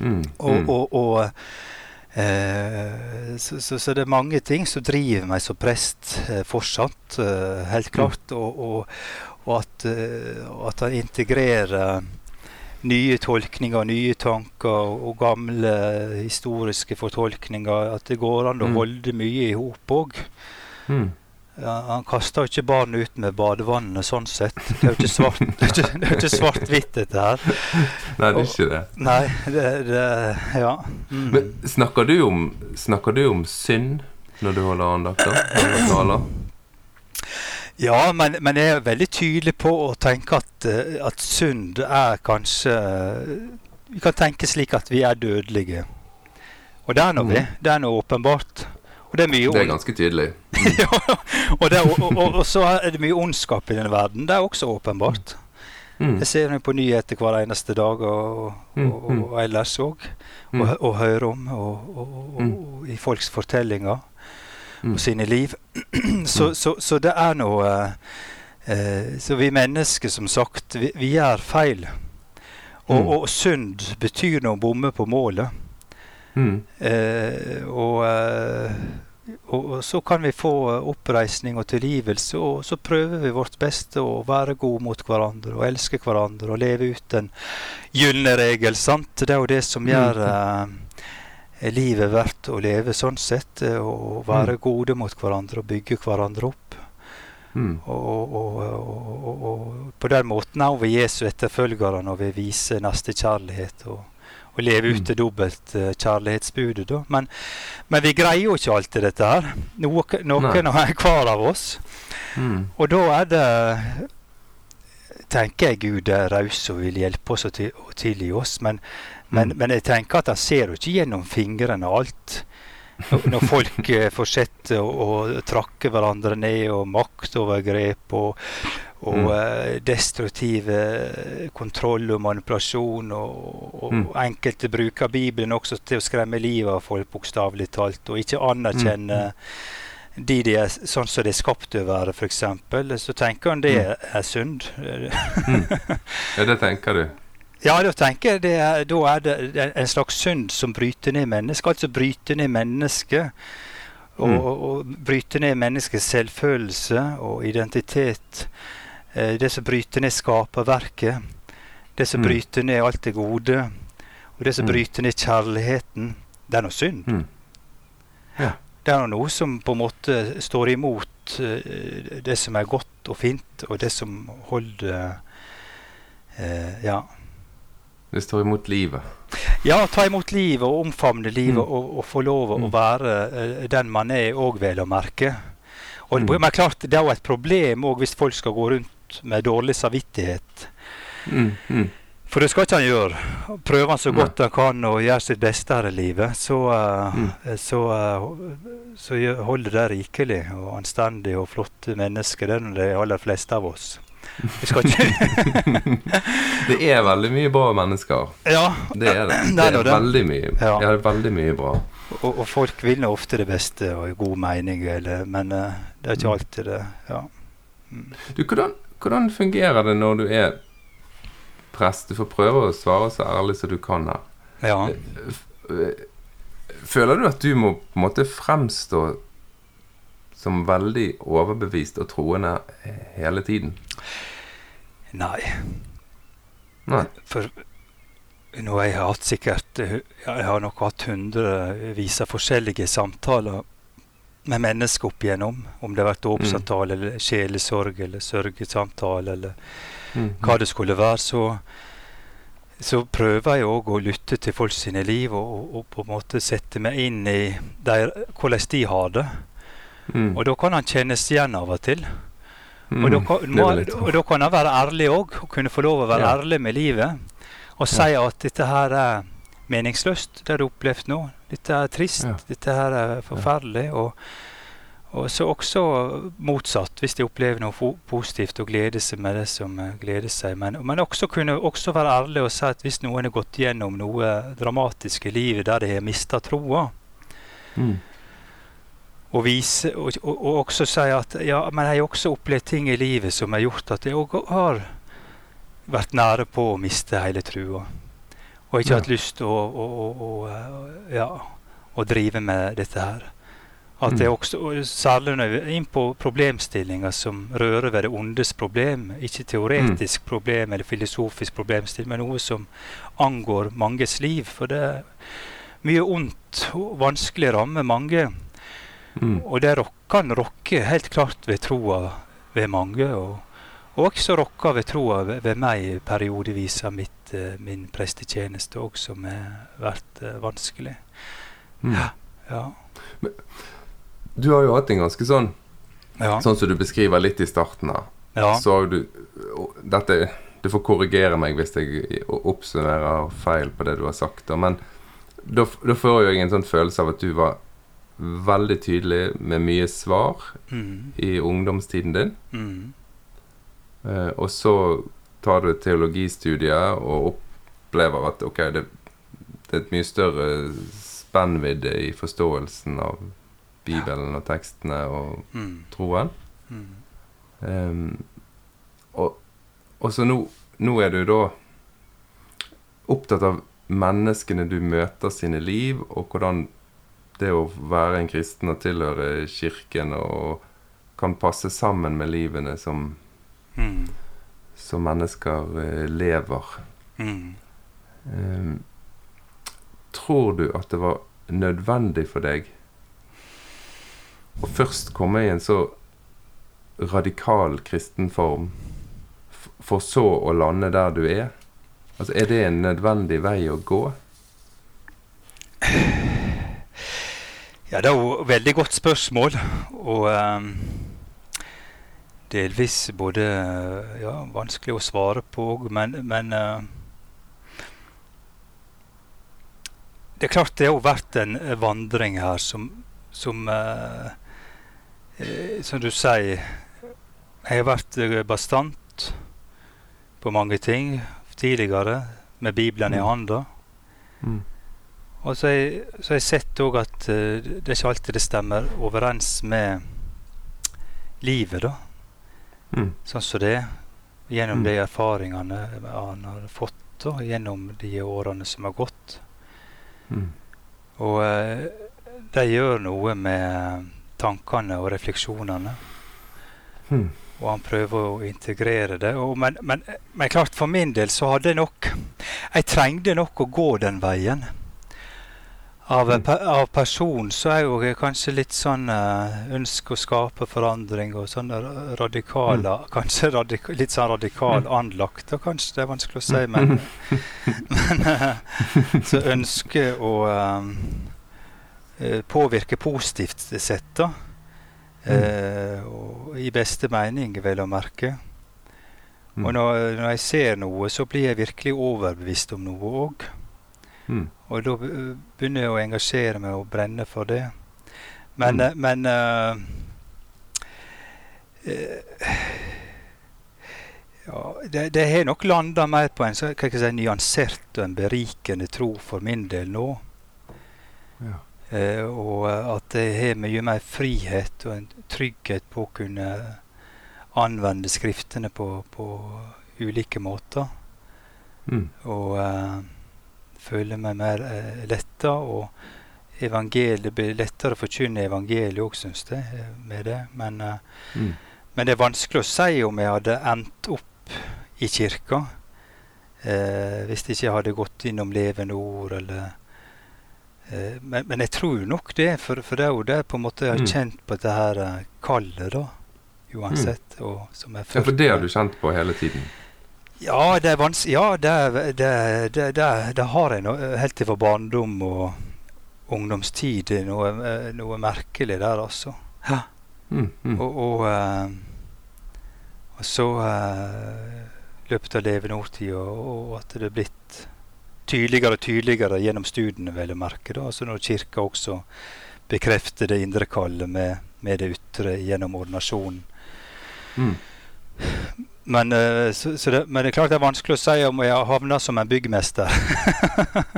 Mm. Og, Mm. og, og eh, så, så, så det er mange ting som driver meg som prest eh, fortsatt, eh, helt klart. Og, og, og at, eh, at han integrerer nye tolkninger, nye tanker og, og gamle historiske fortolkninger. At det går an å Mm. holde mye i hop òg. Mm. Han kaster jo ikke barn ut med badevannet sånn sett. Det er jo ikke svart- svart-hvitt, dette her. Nei, det er ikke det. Nei, det, det Ja. Mm. Men snakker du om, snakker du om synd når du holder andakter? Ja, men, men jeg er veldig tydelig på å tenke at, eh, at synd er kanskje Vi kan tenke slik at vi er dødelige. Og det er nå vi. Det er nå åpenbart. Og det er mye Det er ganske tydelig. ja, og, det og, og, og så er det mye ondskap i denne verden. Det er også åpenbart. Mm. Jeg ser jo på nyheter hver eneste dag og, Mm, og, mm. ellers òg. Mm. Og, hører om og, Mm. i folks fortellinger Mm. og sine liv. så, så, så det er noe eh, Så vi mennesker, som sagt, vi, vi gjør feil. Og, Mm. og synd betyr noe å bomme på målet. Mm. Eh, og, eh, og, og så kan vi få eh, oppreisning og tilgivelse, og så prøver vi vårt beste å være gode mot hverandre og elske hverandre og leve ut den gylne regel. sant? Det er jo det som Mm. gjør eh, livet verdt å leve sånn sett. eh, Å være Mm. gode mot hverandre og bygge hverandre opp. Mm. Og, og, og, og på den måten er vi Jesu etterfølgere når vi viser nestekjærlighet og, og leve ut Mm. det dobbelt eh. Da. Men, men vi greier jo ikke alltid dette her. Noe, noen og hver av oss. Mm. Og da er det tenker jeg Gud er raus og vil hjelpe oss og, til, og tilgi oss. Men, men, Mm. men jeg tenker at han ser jo ikke gjennom fingrene alt. Når, når folk eh, fortsetter å, å trakke hverandre ned, og maktovergrep og, og Mm. eh, destruktive kontroll og manipulasjon. Og, og Mm. enkelte bruker Bibelen også til å skremme livet av folk, bokstavelig talt, og ikke anerkjenne Mm. de de er sånn som de er skapt til å være, f.eks., så tenker han det Mm. er synd. Ja, det tenker du. Ja, da tenker jeg det er, da er det en slags synd som bryter ned mennesket. Altså bryter ned mennesket. Og, Mm. og, og bryte ned menneskets selvfølelse og identitet. Eh, det som bryter ned skaperverket. Det som Mm. bryter ned alt det gode. Og det som Mm. bryter ned kjærligheten. Det er noe synd. Mm. Ja. Det er noe som på en måte står imot eh, det som er godt og fint, og det som holder eh, Ja. Det står imot livet. Ja, ta imot livet og omfavne livet Mm. og, og få lov å Mm. være uh, den man er òg, vel å merke. Og, Mm. Men klart, det er jo et problem òg hvis folk skal gå rundt med dårlig samvittighet. Mm. Mm. For det skal ikke han gjøre. Prøver han så Nei. godt han kan og gjør sitt beste her i livet, så, uh, Mm. så, uh, så holder det rikelig og anstendig og flotte mennesker. Det er de aller fleste av oss. Vi skal ikke Det er veldig mye bra mennesker. Ja, Det er det. Det er veldig mye. Ja. Ja, det er veldig mye bra. og, og folk vil nå ofte det beste og i god mening, eller, men uh, det er ikke Mm. alltid det. Ja. Mm. Du, hvordan, hvordan fungerer det når du er prest? Du får prøve å svare så ærlig som du kan her. ja. Eh, Føler du at du må på en måte fremstå som veldig overbevist og troende hele tiden? Nei. Nei. For nå har jeg hatt sikkert eh, Jeg har nok hatt hundrevis av forskjellige samtaler med mennesker opp igjennom. Om det har vært dåpssamtale eller sjelesorg eller sørgesamtale eller Mm. hva det skulle være, så, så prøver jeg òg å lytte til folk sine liv og, og, på en måte sette meg inn i der, hvordan de har det. Mm. Og da kan han kjennes igjen av og til. Mm. Og, da kan, må, og da kan han være ærlig òg, og kunne få lov å være Ja. ærlig med livet. Og si at dette her er meningsløst, det har du opplevd nå. Dette er trist, Ja. dette her er forferdelig. Og, og så også motsatt, hvis de opplever noe positivt og gleder seg med det som eh, gleder seg. Men, men også kunne også være ærlig og si at hvis noen har gått gjennom noe dramatisk i livet der de har mista troa, Mm. og, vise, og, og, og også si at ja, men jeg har også opplevd ting i livet som har gjort at jeg har vært nære på å miste hele trua. Og ikke hatt lyst til å, å, å, eh, ja, å drive med dette her. At det også, Særlig når vi er inn på problemstillinger som rører ved det ondes problem. Ikke teoretisk problem eller filosofisk problemstilling, men noe som angår manges liv. For det er mye ondt og vanskelig rammer mange. Mm. Og det kan rokke helt klart ved troa ved mange. Og, og også rokka ved troa ved, meg periodevis av mitt, eh, min prestetjeneste òg, som har vært eh, vanskelig. Mm. Ja. Du har jo hatt en ganske sånn Ja. Sånn som du beskriver litt i starten her. ja. Så har du Dette Du får korrigere meg hvis jeg oppsummerer feil på det du har sagt. Men da, da får jeg en sånn følelse av at du var veldig tydelig med mye svar Mm, i ungdomstiden din. mm, og så tar du et teologistudie og opplever at ok, det, det er et mye større spennvidde i forståelsen av Bibelen og tekstene og mm, troen. mm. Um, og, og så nå, nå er du da opptatt av menneskene du møter sine liv, og hvordan det å være en kristen og tilhøre kirken og kan passe sammen med livene som, Mm, som mennesker eh, lever. mm. Um, tror du at det var nødvendig for deg å først komme i en så radikal kristen form, for så å lande der du er? Altså, Er det en nødvendig vei å gå? Ja, det er jo et veldig godt spørsmål. Og ehm, delvis både ja, vanskelig å svare på, men, men eh, Det er klart det har vært en eh, vandring her som, som eh, eh, Som du sier Jeg har vært eh, bastant på mange ting tidligere, med Bibelen i Mm. handa. Mm. Og så har jeg sett òg at uh, det er ikke alltid det stemmer overens med livet, da. Mm. Sånn som det. Gjennom Mm. de erfaringene han har fått da, gjennom de årene som har gått. Mm. Og eh, de gjør noe med tankene og refleksjonene. Mm. Og han prøver å integrere det. Og, men, men, men, klart, for min del så hadde jeg nok Jeg trengte nok å gå den veien. Av, Mm. av person så er jeg kanskje litt sånn uh, Ønsker å skape forandring og sånn radikale radikale Kanskje radik litt sånn radikal Mm. anlagt, og kanskje det er vanskelig å si, men, men uh, Så ønsker å eh, påvirke positivt sett, da. Eh, og I beste mening, vel å merke. Mm. Og når, når jeg ser noe, så blir jeg virkelig overbevist om noe òg. Mm. Og da begynner jeg å engasjere meg og brenne for det. Men, Mm. eh, men uh, uh, ja, det, det har nok landa mer på en så, si, nyansert og en berikende tro for min del nå. Ja. Uh, og at jeg har mye mer frihet og en trygghet på å kunne anvende skriftene på, på ulike måter. Mm. Og eh, føle meg mer eh, letta. Og evangeliet blir lettere å forkynne evangeliet òg, syns jeg, eh, med det. Men, eh, Mm. men det er vanskelig å si om jeg hadde endt opp i kirka eh, hvis jeg ikke hadde gått innom levende ord eller eh, men, men jeg tror nok det, for, for det er jo det på en måte jeg har Mm. kjent på dette her eh, kallet, da. Uansett. Og som jeg Ja, for det har du kjent på hele tiden. Ja, det er vanskelig Ja, det, det, det, det, det har jeg no, helt fra barndom og ungdomstid. Noe, eh, noe merkelig der, altså. Ja. Mm. Mm. Og, og, eh, og så uh, løpet av levenordtida, og at det er blitt tydeligere og tydeligere gjennom studiene, vel å merke. da, altså Når Kirka også bekrefter det indre kallet med, med det ytre gjennom ordinasjonen. Mm. Men, eh, så, så det, men det er klart det er vanskelig å si om jeg har havna som en byggmester.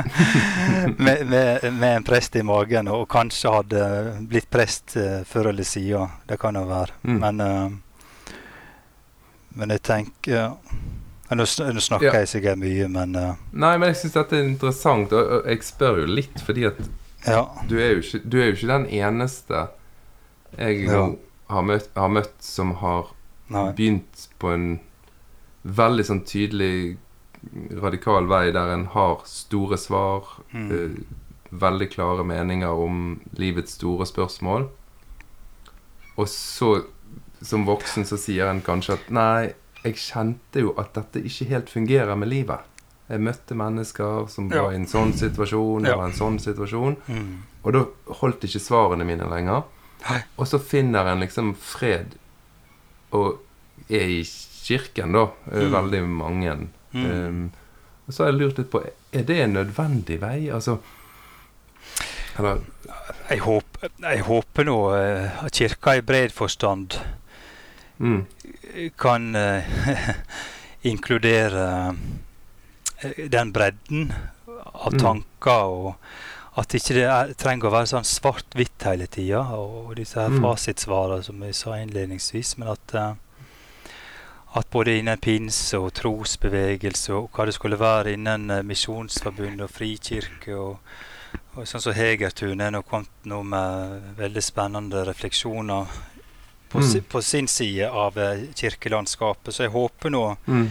med, med, med en prest i magen, og kanskje hadde blitt prest eh, før eller siden. Det kan jo være. Mm. Men, eh, men jeg tenker ja. Nå, snakker Ja. jeg sikkert mye, men uh, Nei, men jeg syns dette er interessant, og jeg spør jo litt fordi at ja. du er jo ikke, du er jo ikke den eneste jeg Ja. har, møtt, har møtt som har Nei. begynt på en veldig sånn tydelig radikal vei der en har store svar, Mm. eh, veldig klare meninger om livets store spørsmål. Og så, som voksen, så sier en kanskje at nei, jeg kjente jo at dette ikke helt fungerer med livet. Jeg møtte mennesker som Ja. var i en sånn situasjon, Ja. var en sånn situasjon. Mm. Og da holdt ikke svarene mine lenger. Hei. Og så finner en liksom fred og er i kirken, da. Mm. Veldig mange. Mm. Um, og så har jeg lurt litt på Er det en nødvendig vei? Altså Eller jeg, håper, jeg håper nå eh, at Kirka i bred forstand mm, kan eh, inkludere eh, den bredden av Mm. tanker, og at ikke det er, trenger å være sånn svart-hvitt hele tida, og, og disse her Mm. fasitsvarene som jeg sa innledningsvis, men at uh, at både innen pinse og trosbevegelse og hva det skulle være innen uh, Misjonsforbundet og frikirke og, og sånn som Hegertun er nå kommet nå med veldig spennende refleksjoner på, Mm. si, på sin side av uh, kirkelandskapet. Så jeg håper nå mm,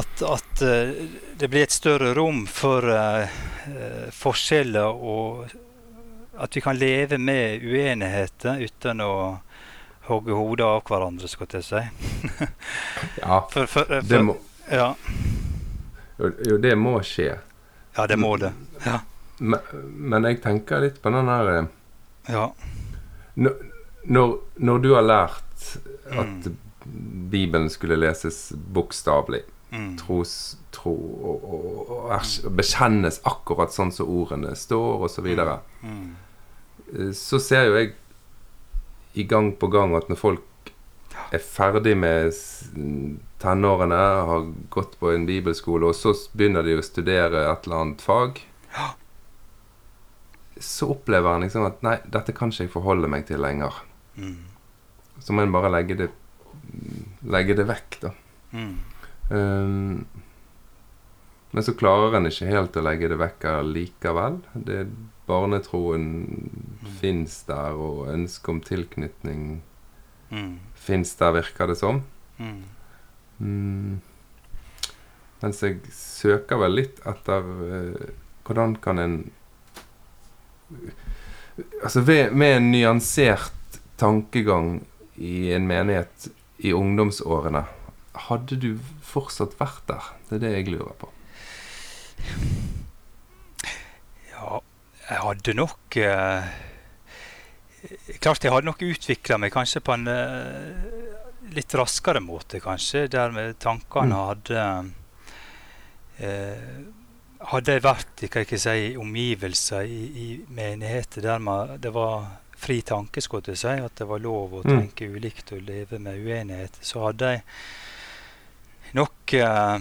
at, at uh, det blir et større rom for eh, eh, forskjeller, og at vi kan leve med uenigheter uten å hogge hodet av hverandre, skal jeg si. Ja, For, for, for, det må ja, jo, jo, det må skje. ja, det må det. Ja. Men, men jeg tenker litt på den der eh, ja. Når, når, når du har lært at Mm. Bibelen skulle leses bokstavelig, Mm. tros, tro og, og, og bekjennes akkurat sånn som ordene står, osv., så, videre, Mm. Eh, så ser jo jeg i gang på gang at når folk er ferdig med tenårene, har gått på en bibelskole, og så begynner de å studere et eller annet fag, Ja. så opplever en liksom at nei, dette kan ikke jeg forholde meg til lenger. Mm. Så må en bare legge det, legge det vekk, da. Mm. Um, Men så klarer en ikke helt å legge det vekk likevel. Det Barnetroen mm. fins der, og ønsket om tilknytning mm. fins der, virker det som. Mm. Mm. Mens jeg søker vel litt etter uh, hvordan kan en Altså ved, med en nyansert tankegang i en menighet i ungdomsårene, hadde du fortsatt vært der? Det er det jeg lurer på. Ja, jeg hadde nok eh, Klart jeg hadde nok utvikla meg kanskje på en eh, litt raskere måte, kanskje. Der med tankene mm. hadde eh, Hadde jeg vært i si, omgivelser i, i menigheter der man, det var fri tanke, skulle jeg si, at det var lov å mm. tenke mm. ulikt og leve med uenighet, så hadde jeg nok eh,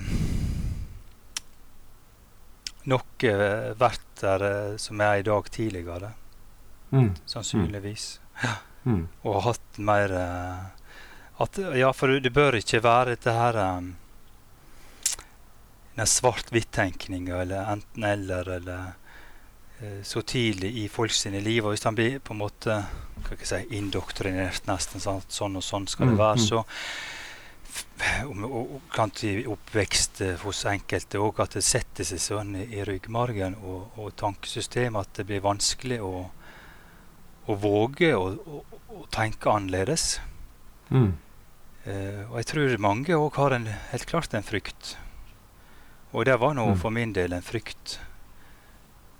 nok eh, vært der eh, som jeg er i dag, tidligere. Mm. Sannsynligvis. Ja. Mm. Og hatt mer at, Ja, for det bør ikke være dette her um, Den svart-hvitt-tenkninga eller enten-eller eller uh, så tidlig i folk sine liv. Og hvis han blir på en måte Kan jeg si, indoktrinert nesten sånn, sånn og sånn skal det mm, være, mm. så og i oppvekst eh, hos enkelte òg, at det setter seg sånn i ryggmargen og, og tankesystemet at det blir vanskelig å, å våge å, tenke annerledes. Mm. Uh, og jeg tror mange òg har en, helt klart en frykt. Og det var nå mm. for min del en frykt.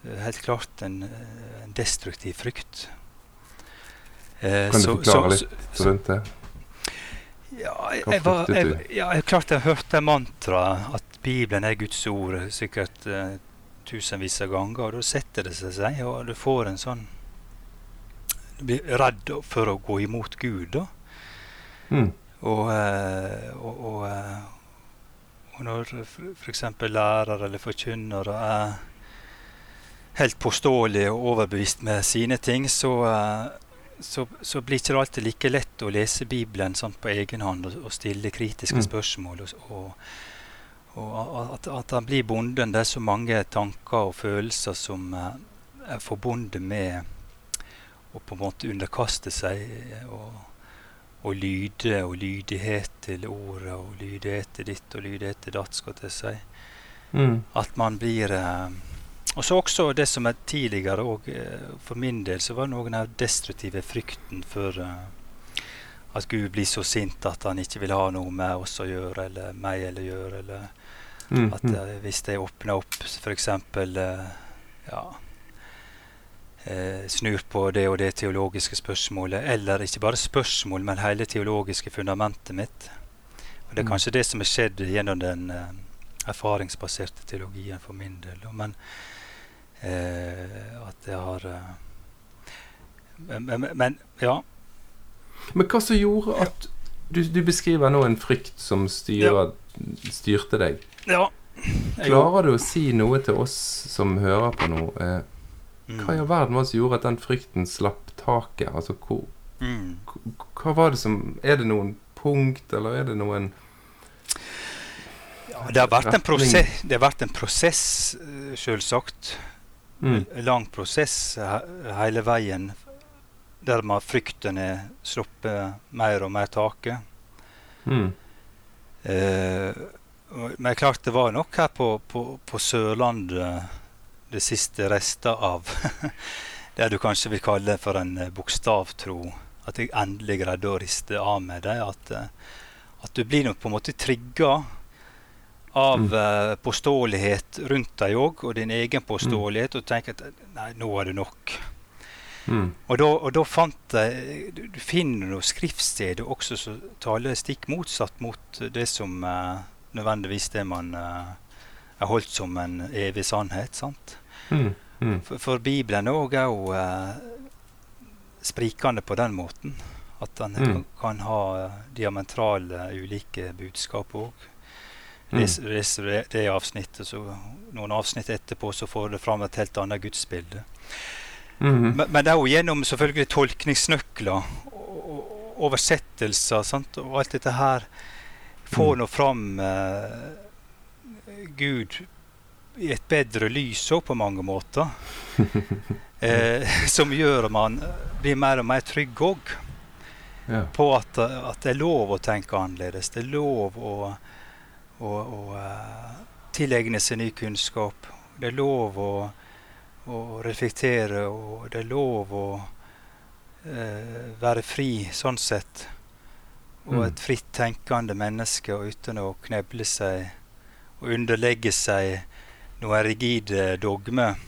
Eh, helt klart en, en destruktiv frykt. Uh, kan du så, forklare så, litt rundt det? Ja, jeg, jeg, var, jeg, ja, jeg klart jeg hørte mantraet at Bibelen er Guds ord sikkert uh, tusenvis av ganger. Og da setter det seg, og du får en sånn Du blir redd for å gå imot Gud, da. Mm. Og, uh, og, og, uh, og, når f.eks. lærer eller forkynner er helt påståelig og overbevist med sine ting, så så, så, blir det ikke alltid like lett å lese Bibelen sånn, på egen hånd og, og stille kritiske mm. spørsmål. Og, og, og at, at, han blir bonden. Det er så mange tanker og følelser som uh, er forbundet med å på en måte underkaste seg og, og lyde og lydighet til ordet og lydighet til ditt og lydighet til datt, skal jeg si. Mm. At man blir uh, og så også det som er tidligere og eh, For min del så var det noen av destruktive frykten for uh, at Gud blir så sint at han ikke vil ha noe med oss å gjøre, eller meg eller gjøre. Eller mm, at uh, hvis jeg åpner opp f.eks. Uh, ja, uh, snur på det og det teologiske spørsmålet, eller ikke bare spørsmål, men hele teologiske fundamentet mitt. Og Det er mm. kanskje det som har skjedd gjennom den erfaringsbaserte teologien for min del. Men Eh, at jeg har eh, men, men, ja. Men hva som gjorde at du, du, beskriver nå en frykt som styrer, ja. styrte deg. Ja. Klarer du å si noe til oss som hører på nå? Eh, mm. hva i all verden var det som gjorde at den frykten slapp taket? Altså, hvor, mm. hva var det som Er det noen punkt, eller er det noen ja, det har vært en prosess, det har vært en prosess selvsagt. Mm. Lang prosess hele veien der man fryktene sluppet mer og mer taket. Mm. Eh, men klart det var nok her på, på, på Sørlandet det siste rester av det du kanskje vil kalle for en eh, bokstavtro. At jeg endelig greide å riste av med det. At, eh, at du blir nok på en måte trigga av mm. uh, påståelighet rundt deg òg, og din egen påståelighet, mm. og tenker at nei, nå er det nok. Mm. Og, da, fant jeg Du, du finner noen skriftsteder også som taler stikk motsatt mot det som uh, nødvendigvis det man uh, er holdt som en evig sannhet. sant? Mm. Mm. For, for, Bibelen òg er jo sprikende på den måten. At den mm. kan ha diametrale ulike budskap òg. Leser, mm. leser det, det avsnittet, så noen avsnitt etterpå så får det fram et helt annet gudsbilde. Mm. Men, men, det er jo gjennom selvfølgelig tolkningsnøkler oversettelser sant? og alt dette her får mm. nå fram eh, Gud i et bedre lys òg, på mange måter. Eh, som gjør at man blir mer og mer trygg òg. Ja. På at, at det er lov å tenke annerledes. Det er lov å, å, å uh, tilegne seg ny kunnskap. Det er lov å, å reflektere, og det er lov å uh, være fri sånn sett. Og Mm. et fritt tenkende menneske og uten å kneble seg og underlegge seg noen rigide dogmer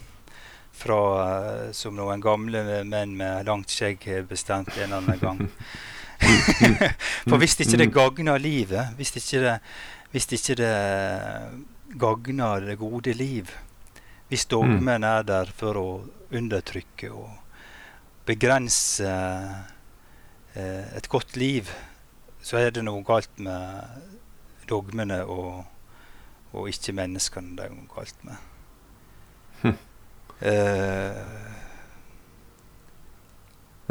fra, eh, som noen gamle menn med langt skjegg har bestemt en eller annen gang. For hvis ikke det gagner livet, hvis ikke det, hvis ikke det gagner det gode liv, hvis dogmen er der for å undertrykke og begrense eh, et godt liv, så er det noe galt med dogmene og, og ikke menneskene det er noe galt med. Hm. Eh,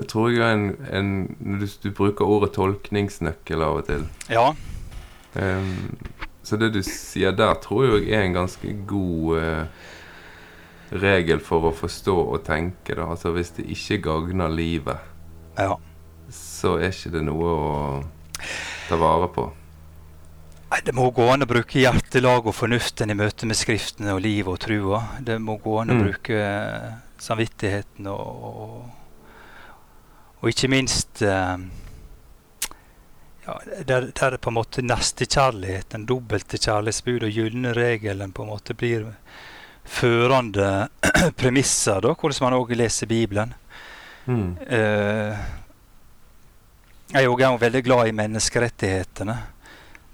Det tror jeg er en, en du, du bruker ordet tolkningsnøkkel av og til. ja. Ehm, så det du sier der, tror jeg er en ganske god uh, regel for å forstå og tenke. Da. Altså Hvis det ikke gagner livet, ja. så er ikke det noe å ta vare på. Det må gå an å bruke hjertelag og fornuften i møte med Skriftene og livet og trua. Det må gå an å Mm. bruke eh, samvittigheten og, og, og ikke minst eh, ja, der, der på en måte nestekjærlighet, den dobbelte kjærlighetsbud og gylne regelen på en måte blir førende premisser, da, hvordan man òg leser Bibelen. Mm. Eh, jeg er òg veldig glad i menneskerettighetene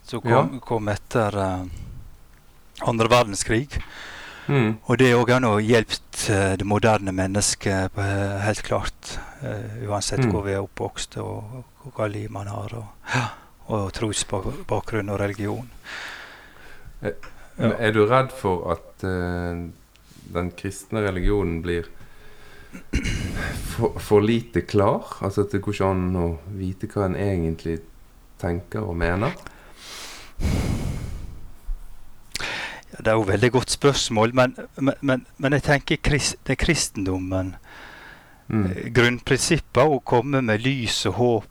som kom, kom etter uh, andre verdenskrig. Mm. Og det òg har nå hjulpet uh, det moderne mennesket uh, helt klart. eh, uansett Mm. hvor vi er oppvokst og, og hva liv man har. Og, og trosbakgrunn og religion. Er, Ja. Er du redd for at uh, den kristne religionen blir for, for lite klar? Altså at det går ikke an å vite hva en egentlig tenker og mener? Ja, det er jo et veldig godt spørsmål, men, men, men, men jeg tenker krist, det er kristendommen Mm. Eh, Grunnprinsippet å komme med lys og håp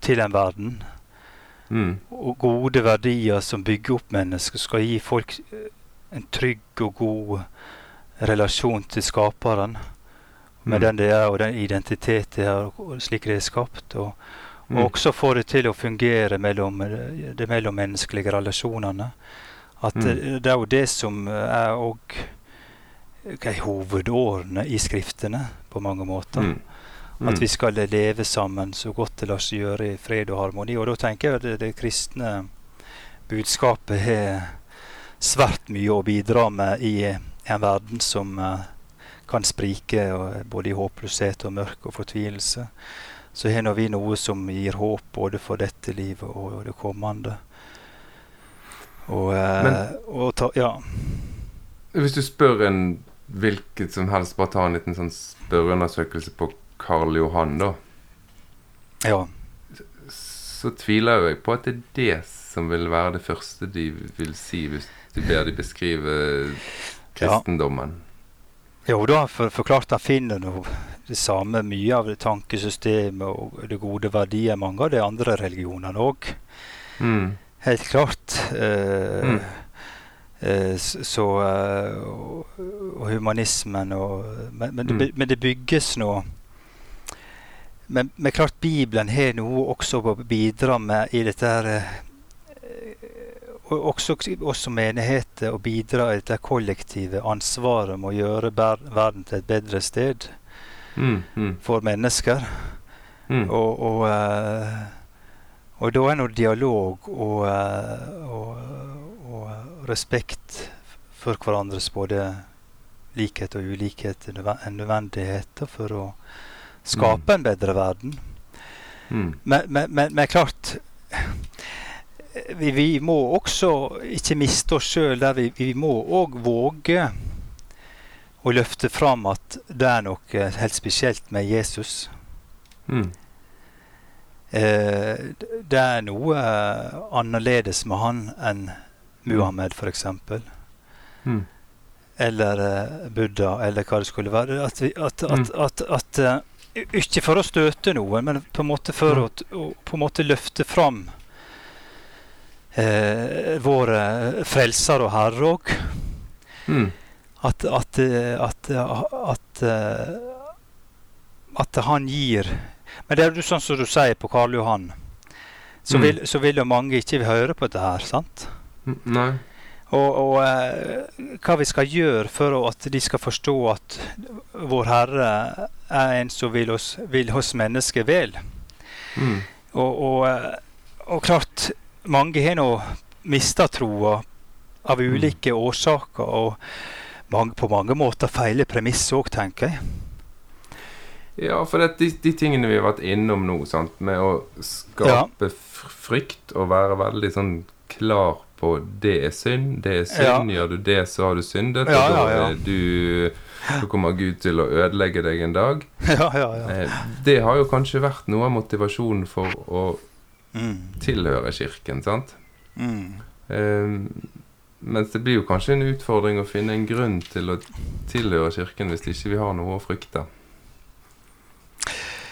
til en verden. Mm. Og gode verdier som bygger opp mennesker, skal gi folk eh, en trygg og god relasjon til skaperen. Med Mm. den det er, og den identitet det er, og slik det er skapt. Og, Mm. også få det til å fungere mellom eh, de mellommenneskelige relasjonene. At Mm. det, det er jo det som er òg hovedårene i skriftene, på mange måter. Mm. Mm. At vi skal leve sammen så godt det lar seg gjøre i fred og harmoni. Og da tenker jeg at det, det kristne budskapet har svært mye å bidra med i en verden som eh, kan sprike og, både i håpløshet og mørk og fortvilelse. Så har vi noe som gir håp både for dette livet og det kommende. Og, eh, Men- og ta, ja. Hvis du spør en hvilket som helst, bare ta en liten sånn spørreundersøkelse på Karl Johan, da, ja. så tviler jo jeg på at det er det som vil være det første de vil si hvis du ber de beskrive kristendommen. Jo da, for, for klart han finner noe det samme mye av det tankesystemet og det gode verdier mange av de andre religionene òg. Mm. Helt klart. Eh, Mm. eh, så eh, og, og humanismen og Men, men, det, Mm. men det bygges nå men, men klart Bibelen har noe også å bidra med i dette her eh, og også oss som menigheter å bidra i dette kollektive ansvaret med å gjøre verden til et bedre sted Mm. Mm. for mennesker. Mm. Og, og, eh, og da er nå dialog og, eh, og, og respekt for hverandres både likhet og ulikhet en nødvendighet for å skape en bedre verden. Mm. Men, men, men, men klart vi, vi må også ikke miste oss sjøl der. Vi, vi må òg våge å løfte fram at det er noe helt spesielt med Jesus. Mm. Eh, det er noe eh, annerledes med han enn Muhammed, f.eks. Mm. eller eh, Buddha, eller hva det skulle være. At, vi, at, at, Mm. at, at eh, Ikke for å støte noen, men på en måte for å, å måte løfte fram eh, vår eh, frelser og herre òg. Mm. At, at, eh, at, at, eh, at han gir Men det er jo sånn som du sier på Karl Johan, så Mm. vil, så vil jo mange ikke høre på dette her. sant? Nei. Og, og eh, hva vi skal gjøre for at de skal forstå at vår Herre er en som vil oss, vil oss mennesker vel. Mm. Og, og, eh, og klart, mange har nå mista troa av Mm. ulike årsaker, og mange, på mange måter feile premiss òg, tenker jeg. Ja, for det, de, de tingene vi har vært innom nå, sant, med å skape ja. frykt og være veldig sånn klar på det er synd, det er synd, gjør du det, så har du syndet, Ja, og da, ja, ja. er du, da kommer Gud til å ødelegge deg en dag. ja, ja, ja. Eh, det har jo kanskje vært noe av motivasjonen for å Mm. tilhøre kirken, sant? Mm. Eh, mens det blir jo kanskje en utfordring å finne en grunn til å tilhøre kirken hvis ikke vi har noe å frykte.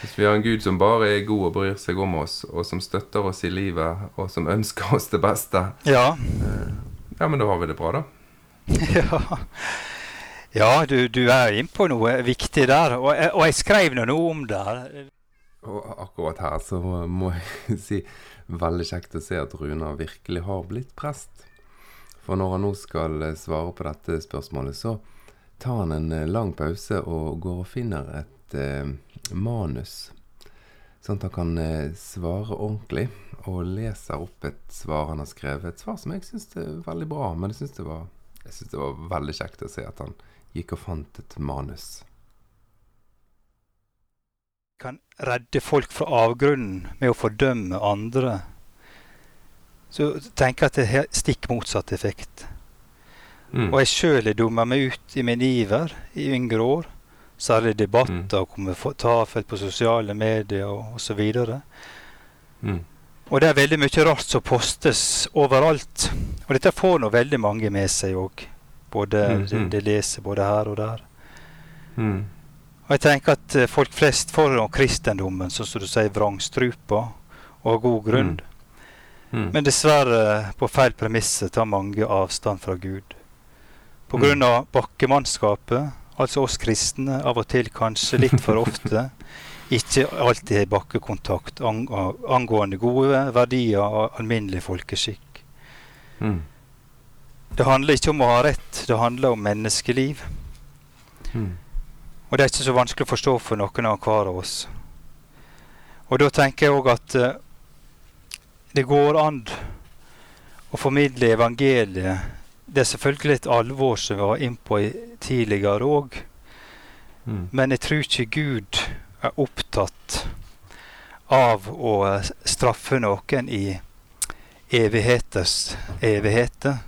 Hvis vi har en Gud som bare er god og bryr seg om oss, og som støtter oss i livet, og som ønsker oss det beste, Ja. eh, ja, men da har vi det bra, da. ja. Ja, du, du er inne på noe viktig der. Og jeg, og jeg skrev nå noe om det. Og akkurat her så må jeg si veldig kjekt å se at Runar virkelig har blitt prest. For når han nå skal eh, svare på dette spørsmålet, så tar han en eh, lang pause og går og finner et eh, manus. Sånn at han kan eh, svare ordentlig, og leser opp et svar han har skrevet. Et svar som jeg syns er veldig bra, men jeg syns det, det var veldig kjekt å se at han gikk og fant et manus. kan redde folk fra avgrunnen med å fordømme andre, så tenker jeg at det har stikk motsatt effekt. Mm. Og jeg sjøl har dumma meg ut i min iver i yngre år. Særlig debatter Mm. og kommentarfelt på sosiale medier og osv. Og, Mm. og det er veldig mye rart som postes overalt. Og dette får nå veldig mange med seg òg. Både Mm, de, mm. de leser både her og der. Mm. Og jeg tenker at eh, folk flest får kristendommen, sånn som du sier, vrangstrupa, og har god grunn. Mm. Men dessverre, på feil premisser, tar mange avstand fra Gud. På Mm. grunn av bakkemannskapet, altså oss kristne, av og til kanskje litt for ofte, ikke alltid har bakkekontakt ang angående gode verdier og alminnelig folkeskikk. Mm. Det handler ikke om å ha rett, det handler om menneskeliv. Mm. Og det er ikke så vanskelig å forstå for noen av hver av oss. Og da tenker jeg òg at uh, det går an å formidle evangeliet. Det er selvfølgelig et alvor som vi var innpå tidligere òg, Mm. men jeg tror ikke Gud er opptatt av å eh, straffe noen i evigheters evigheter.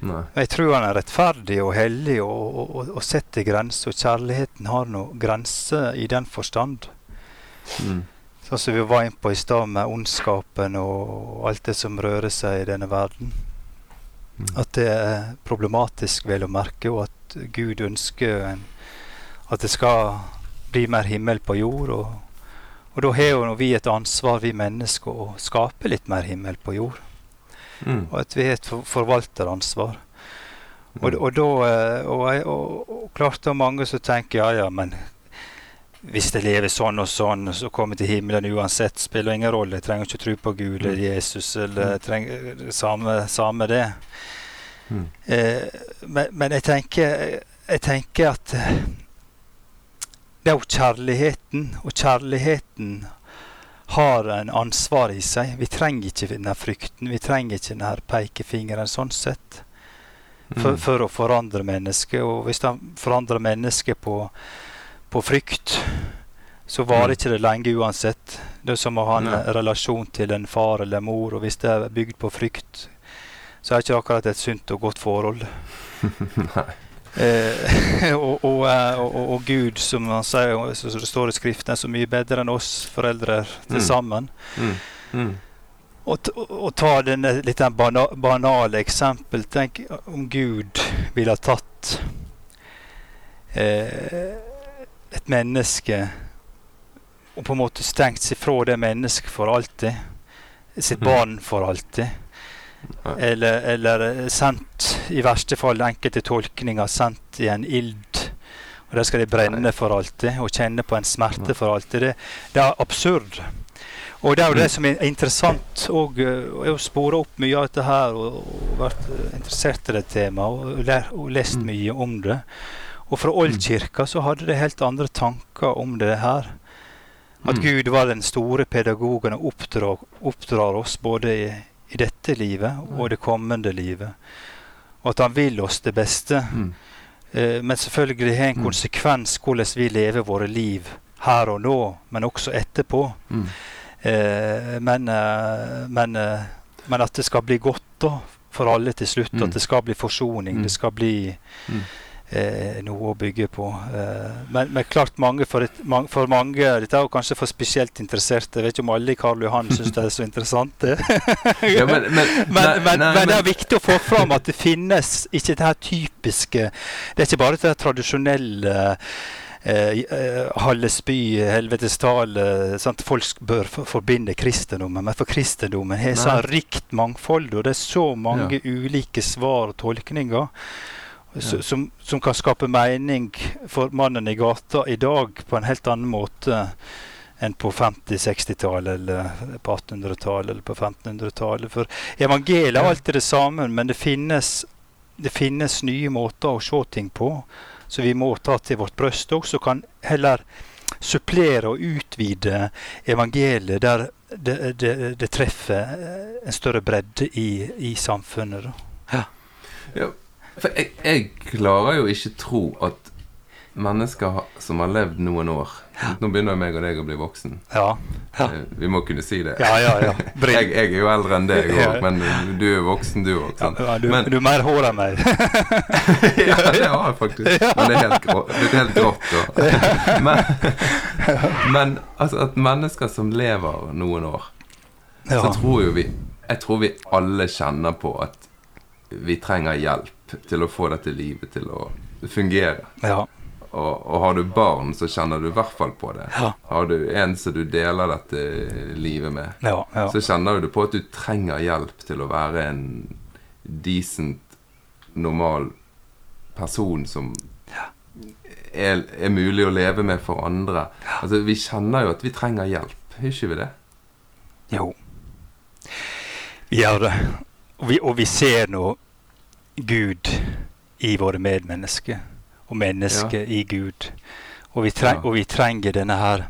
Nei. Jeg tror han er rettferdig og hellig og, og, og, og setter grenser. Og kjærligheten har noen grenser i den forstand. Mm. Sånn som vi var inne på i stad med ondskapen og alt det som rører seg i denne verden. Mm. At det er problematisk, vel å merke, og at Gud ønsker en, at det skal bli mer himmel på jord. Og, og da har jo vi et ansvar, vi mennesker, å skape litt mer himmel på jord. Mm. Og at vi har et forvalteransvar. Og, Mm. og da eh, og, og, og klart det er mange som tenker ja, ja, men hvis jeg lever sånn og sånn, så kommer jeg til himmelen uansett. Spiller ingen rolle. Jeg trenger ikke tro på Gud eller Mm. Jesus eller Mm. trenger, samme, samme det. Mm. Eh, men, men jeg tenker, jeg tenker at eh, det er jo kjærligheten, og kjærligheten har en ansvar i seg. Vi trenger ikke denne frykten, vi trenger ikke denne pekefingeren sånn sett for, Mm. for å forandre mennesket. Og hvis de forandrer mennesket på, på frykt, så varer Mm. ikke det lenge uansett. Det er som å ha en Nei. relasjon til en far eller mor, og hvis det er bygd på frykt, så er det ikke akkurat et sunt og godt forhold. Nei. Eh, og, og, eh, og, og, Gud, som han sier, som det står i Skriften, er så mye bedre enn oss foreldre til Mm. sammen. Mm. Mm. å, Og, ta denne litt bana, banale eksempel Tenk om Gud ville ha tatt eh, et menneske og på en måte stengt seg fra det mennesket for alltid. Sitt mhm. barn for alltid. Eller, eller, sendt, i verste fall enkelte tolkninger, sendt i en ild. Og der skal de brenne for alltid og kjenne på en smerte for alltid. Det, det er absurd. Og det er jo det mm. som er interessant. Eh, jeg har spora opp mye av dette her og, og, vært interessert i det temaet og, lær, og lest mm. mye om det. Og fra oldkirka så hadde de helt andre tanker om det her. At mm. Gud var den store pedagogen og oppdrar, oppdrar oss både i, i, dette livet og det kommende livet. Og at han vil oss det beste. Mm. Eh, men selvfølgelig har en mm. konsekvens hvordan vi lever våre liv her og nå, men også etterpå. Mm. Eh, men, eh, men, eh, men, at det skal bli godt da, for alle til slutt. At mm. det skal bli forsoning. Det skal bli eh, noe å bygge på. Eh, men, men, klart mange for, et, for, mange Dette er jo kanskje for spesielt interesserte. Jeg vet ikke om alle i Karl Johan syns det er så interessant. ja, men, men, men, det er viktig å få fram at det finnes ikke det her typiske Det er ikke bare det tradisjonelle eh, eh Hallesby, helvetestal eh, Folk bør forbinde kristendommen, men for kristendommen har så rikt mangfold, og det er så mange ja. ulike svar og tolkninger som, som, kan skape mening for mannen i gata i dag på en helt annen måte enn på 50-60-tallet eller på 1800-tallet eller på 1500-tallet. For evangeliet er alltid det samme, men det finnes, det finnes nye måter å se ting på som vi må ta til vårt bryst også, kan heller supplere og utvide evangeliet der det, det, det treffer en større bredde i, i samfunnet. Ja. ja. For jeg, jeg klarer jo ikke tro at mennesker som har levd noen år Nå begynner meg og deg å bli voksen. Ja. ja. Eh, vi må kunne si det. Ja, ja, ja. Jeg, jeg, er jo eldre enn deg òg, men du er voksen, du òg. Ja, du, du, er mer hår enn meg. ja, det har jeg faktisk. Men det er helt, grå, det er helt grått. Men, men altså, at mennesker som lever noen år, så tror jo vi Jeg tror vi alle kjenner på at vi trenger hjelp til å få dette livet til å fungere. Ja. Og, og, har du barn, så kjenner du i hvert fall på det. Ja. Har du en som du deler dette livet med, ja, så kjenner du på at du trenger hjelp til å være en decent, normal person som er, er, mulig å leve med for andre. Altså, Vi kjenner jo at vi trenger hjelp, gjør ikke vi det? Jo. Vi gjør det. Og vi, og vi ser nå Gud i våre medmennesker, og mennesket ja. i Gud. Og vi, treng, ja. og vi, trenger denne her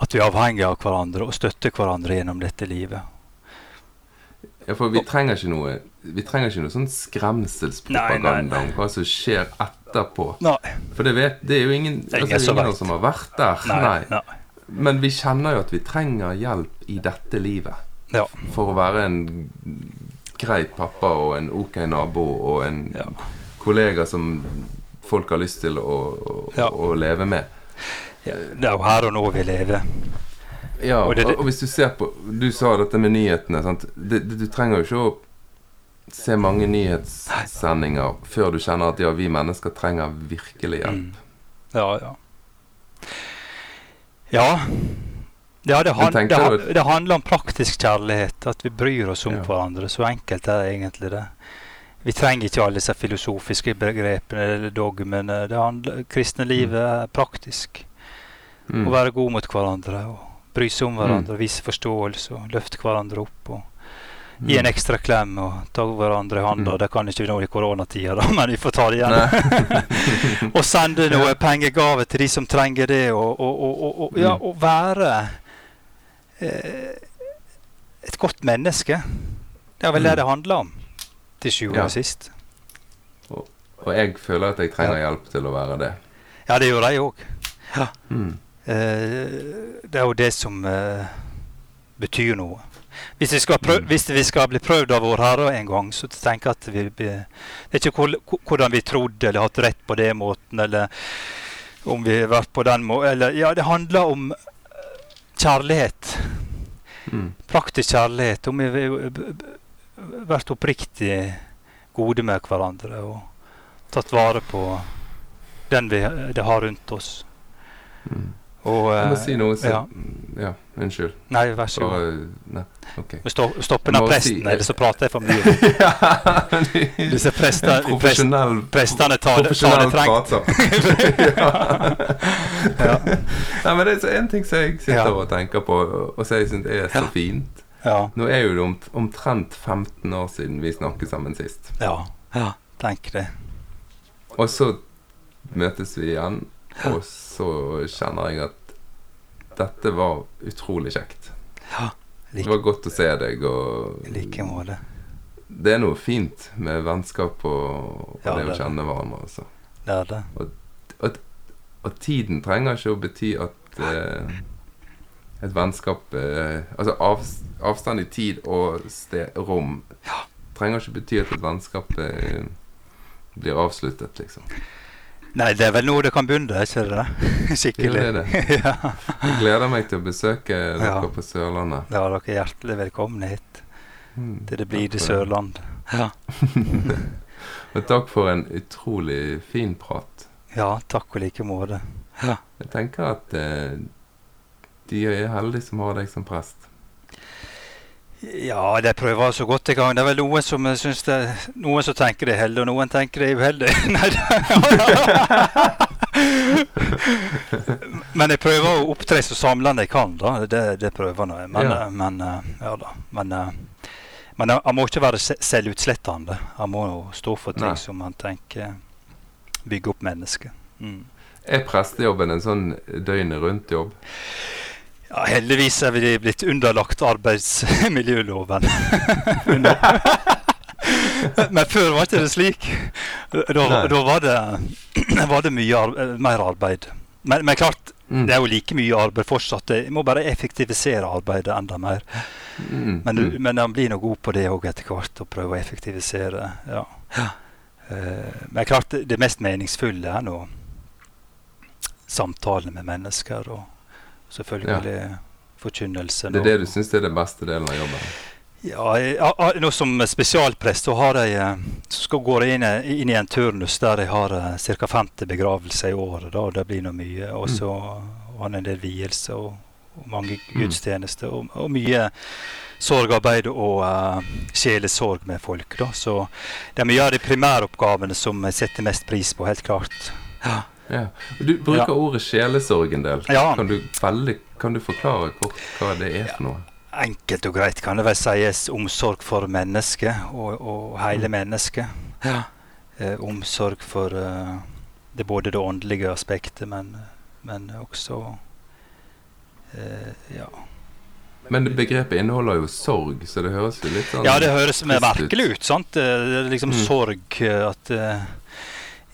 At vi er avhengige av hverandre og støtter hverandre gjennom dette livet. Ja, for vi trenger ikke noe Vi trenger ikke noe sånn skremselspropaganda om hva som skjer etterpå. Nei. For det, vet, det er jo ingen, det er ingen, altså, ingen som har vært der. Nei, nei. nei. Men vi kjenner jo at vi trenger hjelp i dette livet. Ja. For å være en grei pappa og en ok nabo og en ja. kollega som folk har lyst til å, å, ja. å leve med. Ja, det er jo her og nå vi lever. Ja, og, det, og, hvis du ser på Du sa dette med nyhetene. Det, det, du trenger jo ikke å se mange nyhetssendinger før du kjenner at ja, vi mennesker trenger virkelig hjelp. Mm. Ja, ja. Ja. Ja, det, han, det, det, handler om praktisk kjærlighet. At vi bryr oss om ja. hverandre. Så enkelt er det egentlig det. Vi trenger ikke alle disse filosofiske begrepene eller dogmene. Det handler, kristne livet mm. er praktisk. Mm. Å være god mot hverandre og bry seg om hverandre. Mm. Vise forståelse og løfte hverandre opp. og Gi en mm. ekstra klem og ta hverandre i hånda. Mm. Det kan ikke vi nå i koronatida, men vi får ta det igjen. og sende noe pengegaver til de som trenger det, og, og, og, og ja, mm. være et godt menneske. Det er vel det mm. det handler om, til sjuende ja. og sist. Og, og, jeg føler at jeg trenger hjelp til å være det. Ja, det gjør jeg òg. Ja. Mm. Eh, det er jo det som eh, betyr noe. Hvis vi, prøv, mm. hvis vi, skal bli prøvd av Vår Herre en gang, så tenker jeg at vi, Det er ikke hvordan vi trodde eller hatt rett på det måten, eller om vi har vært på den måten. Ja, det handler om kjærlighet. Mm. praktisk kjærlighet. Om vi b- vært oppriktig gode med hverandre og tatt vare på den vi det har rundt oss. Mm. Og Jeg må eh, si noe som ja. Ja, unnskyld. Nei, vær så god. Bare Nei, OK. Vi stå- den presten, si- eller så prater jeg for mye. ja, Disse prest, prestene tar det, tar det trengt. ja. Ja. Nei, men det er så en ting som jeg sitter Ja. og tenker på, og som jeg syns er så fint. Ja. Nå er jo det om, omtrent 15 år siden vi snakket sammen sist. ja. Ja, tenk det. Og så møtes vi igjen, og så kjenner jeg at dette var utrolig kjekt. Ja. Det var godt å se deg, I like måte. det er noe fint med vennskap og, og Ja, det å det det. kjenne hverandre. Altså. Det er det. Og tiden trenger ikke å bety at eh, et vennskap eh, Altså av, avstand i tid og sted, rom trenger ikke bety at et vennskap eh, blir avsluttet, liksom. Nei, det er vel noe det kan begynne, ikke det det? Skikkelig. Jo, det er ja. Jeg gleder meg til å besøke dere Ja. på Sørlandet. Ja, dere er hjertelig velkomne hit Mm, til det blide det. Sørland. Ja. Og takk for en utrolig fin prat. ja, takk og like måte. Ja. Jeg tenker at eh, de er heldige som har deg som prest. Ja, de prøver så godt de kan. Det er vel noen som syns det Noen som tenker det er heldig, og noen tenker det er uheldig. Men jeg prøver å opptre så samlende jeg kan, da. Det, det prøver jeg. Men, Ja. men ja da. Men, men jeg må ikke være selvutslettende. Jeg må stå for ting Nei. som man tenker bygger opp mennesket. Mm. Er prestejobben en sånn døgnet rundt-jobb? Ja, heldigvis er vi blitt underlagt arbeidsmiljøloven. Men før var ikke det slik. Da, da var, det, var det mye arbeid, mer arbeid. Men, men klart, Mm. det er jo like mye arbeid fortsatt. Jeg må bare effektivisere arbeidet enda mer. Mm. Men, mm. men han blir nå god på det òg etter hvert, å prøve å effektivisere. Ja. Eh, men klart, det, det mest meningsfulle er nå samtalene med mennesker og selvfølgelig forkynnelse. Det er det du syns er den beste delen av jobben? Ja, jeg, nå som spesialprest så har jeg eh, så skal gå inn, i- inn i en turnus der jeg har uh, ca. 50 begravelser i året. da, og Det blir nå mye. Og så har jeg en del vielser og, og mange Mm. gudstjenester. Og, og mye sorgarbeid og uh, sjelesorg med folk. da, Så det mye av de primæroppgavene som jeg setter mest pris på, helt klart. Ja. Ja. Du bruker Ja. ordet sjelesorg en del. Ja. Kan, du veldig, kan du forklare kort hva det er for noe? Enkelt og greit kan det vel sies omsorg for mennesket og, og hele Mm. mennesket. Eh, omsorg for eh, det både det åndelige aspektet, men, men også eh, ja. Men begrepet inneholder jo sorg, så det høres jo litt sånn ja, det høres merkelig ut. sant? Eh, Det liksom Mm. sorg eh, at eh,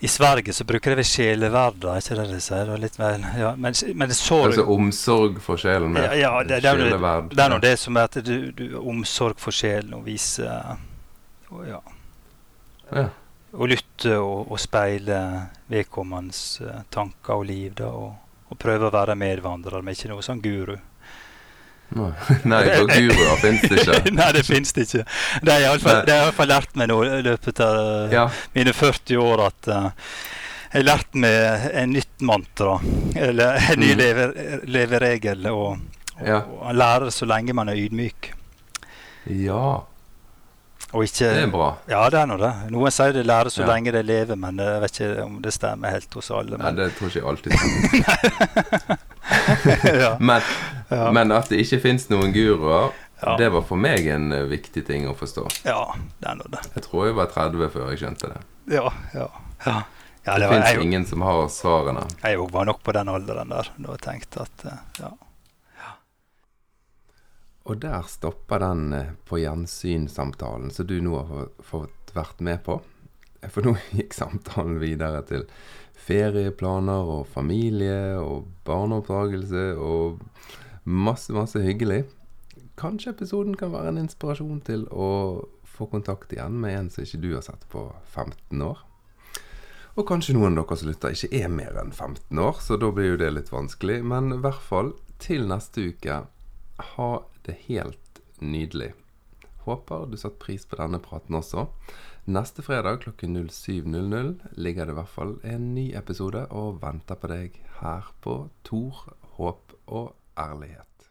I Sverige så bruker de vel sjeleverd, er ikke det de sier? Er litt mer, ja, men, men sorg Altså omsorg for sjelen med Ja, ja, det- det er det. Det er nå det som er at du, du omsorg for sjelen og vise og, ja, Ja. og lytte og, og speile vedkommendes eh, tanker og liv. Da, og, og prøve å være medvandrer, men ikke noe sånn guru. Nei, for guruer fins det ikke. Nei, det fins det ikke. Det har jeg iallfall- det lært meg nå i løpet av Ja. mine 40 år at uh, jeg har lært meg en nytt mantra, eller en ny Mm. leve, leveregel. Og, Ja. og lærer så lenge man er ydmyk. ja, ikke det er bra. Ja, det er nå det. Noen sier det lærer så Ja. lenge de lever, men jeg vet ikke om det stemmer helt hos alle. Nei, det tror jeg ikke alltid stemmer. ja, Men, ja, men at det ikke fins noen guruer, ja, det var for meg en eh, viktig ting å forstå. ja, det er nå det. Jeg tror jeg var 30 før jeg skjønte det. Ja, ja. ja. ja Det det fins ingen som har svarene. jeg òg var nok på den alderen der da jeg tenkte at eh, ja. Og der stopper den eh, på gjensyn-samtalen som du nå har fått vært med på. For nå gikk samtalen videre til ferieplaner og familie og barneoppdragelse og masse, masse hyggelig. Kanskje episoden kan være en inspirasjon til å få kontakt igjen med en som ikke du har sett på 15 år. Og kanskje noen av dere som lytter ikke er mer enn 15 år, så da blir jo det litt vanskelig. Men i hvert fall til neste uke ha det helt nydelig. Håper du satte pris på denne praten også. Neste fredag klokken 07.00 ligger det i hvert fall en ny episode og venter på deg her på Tor, håp og ærlighet.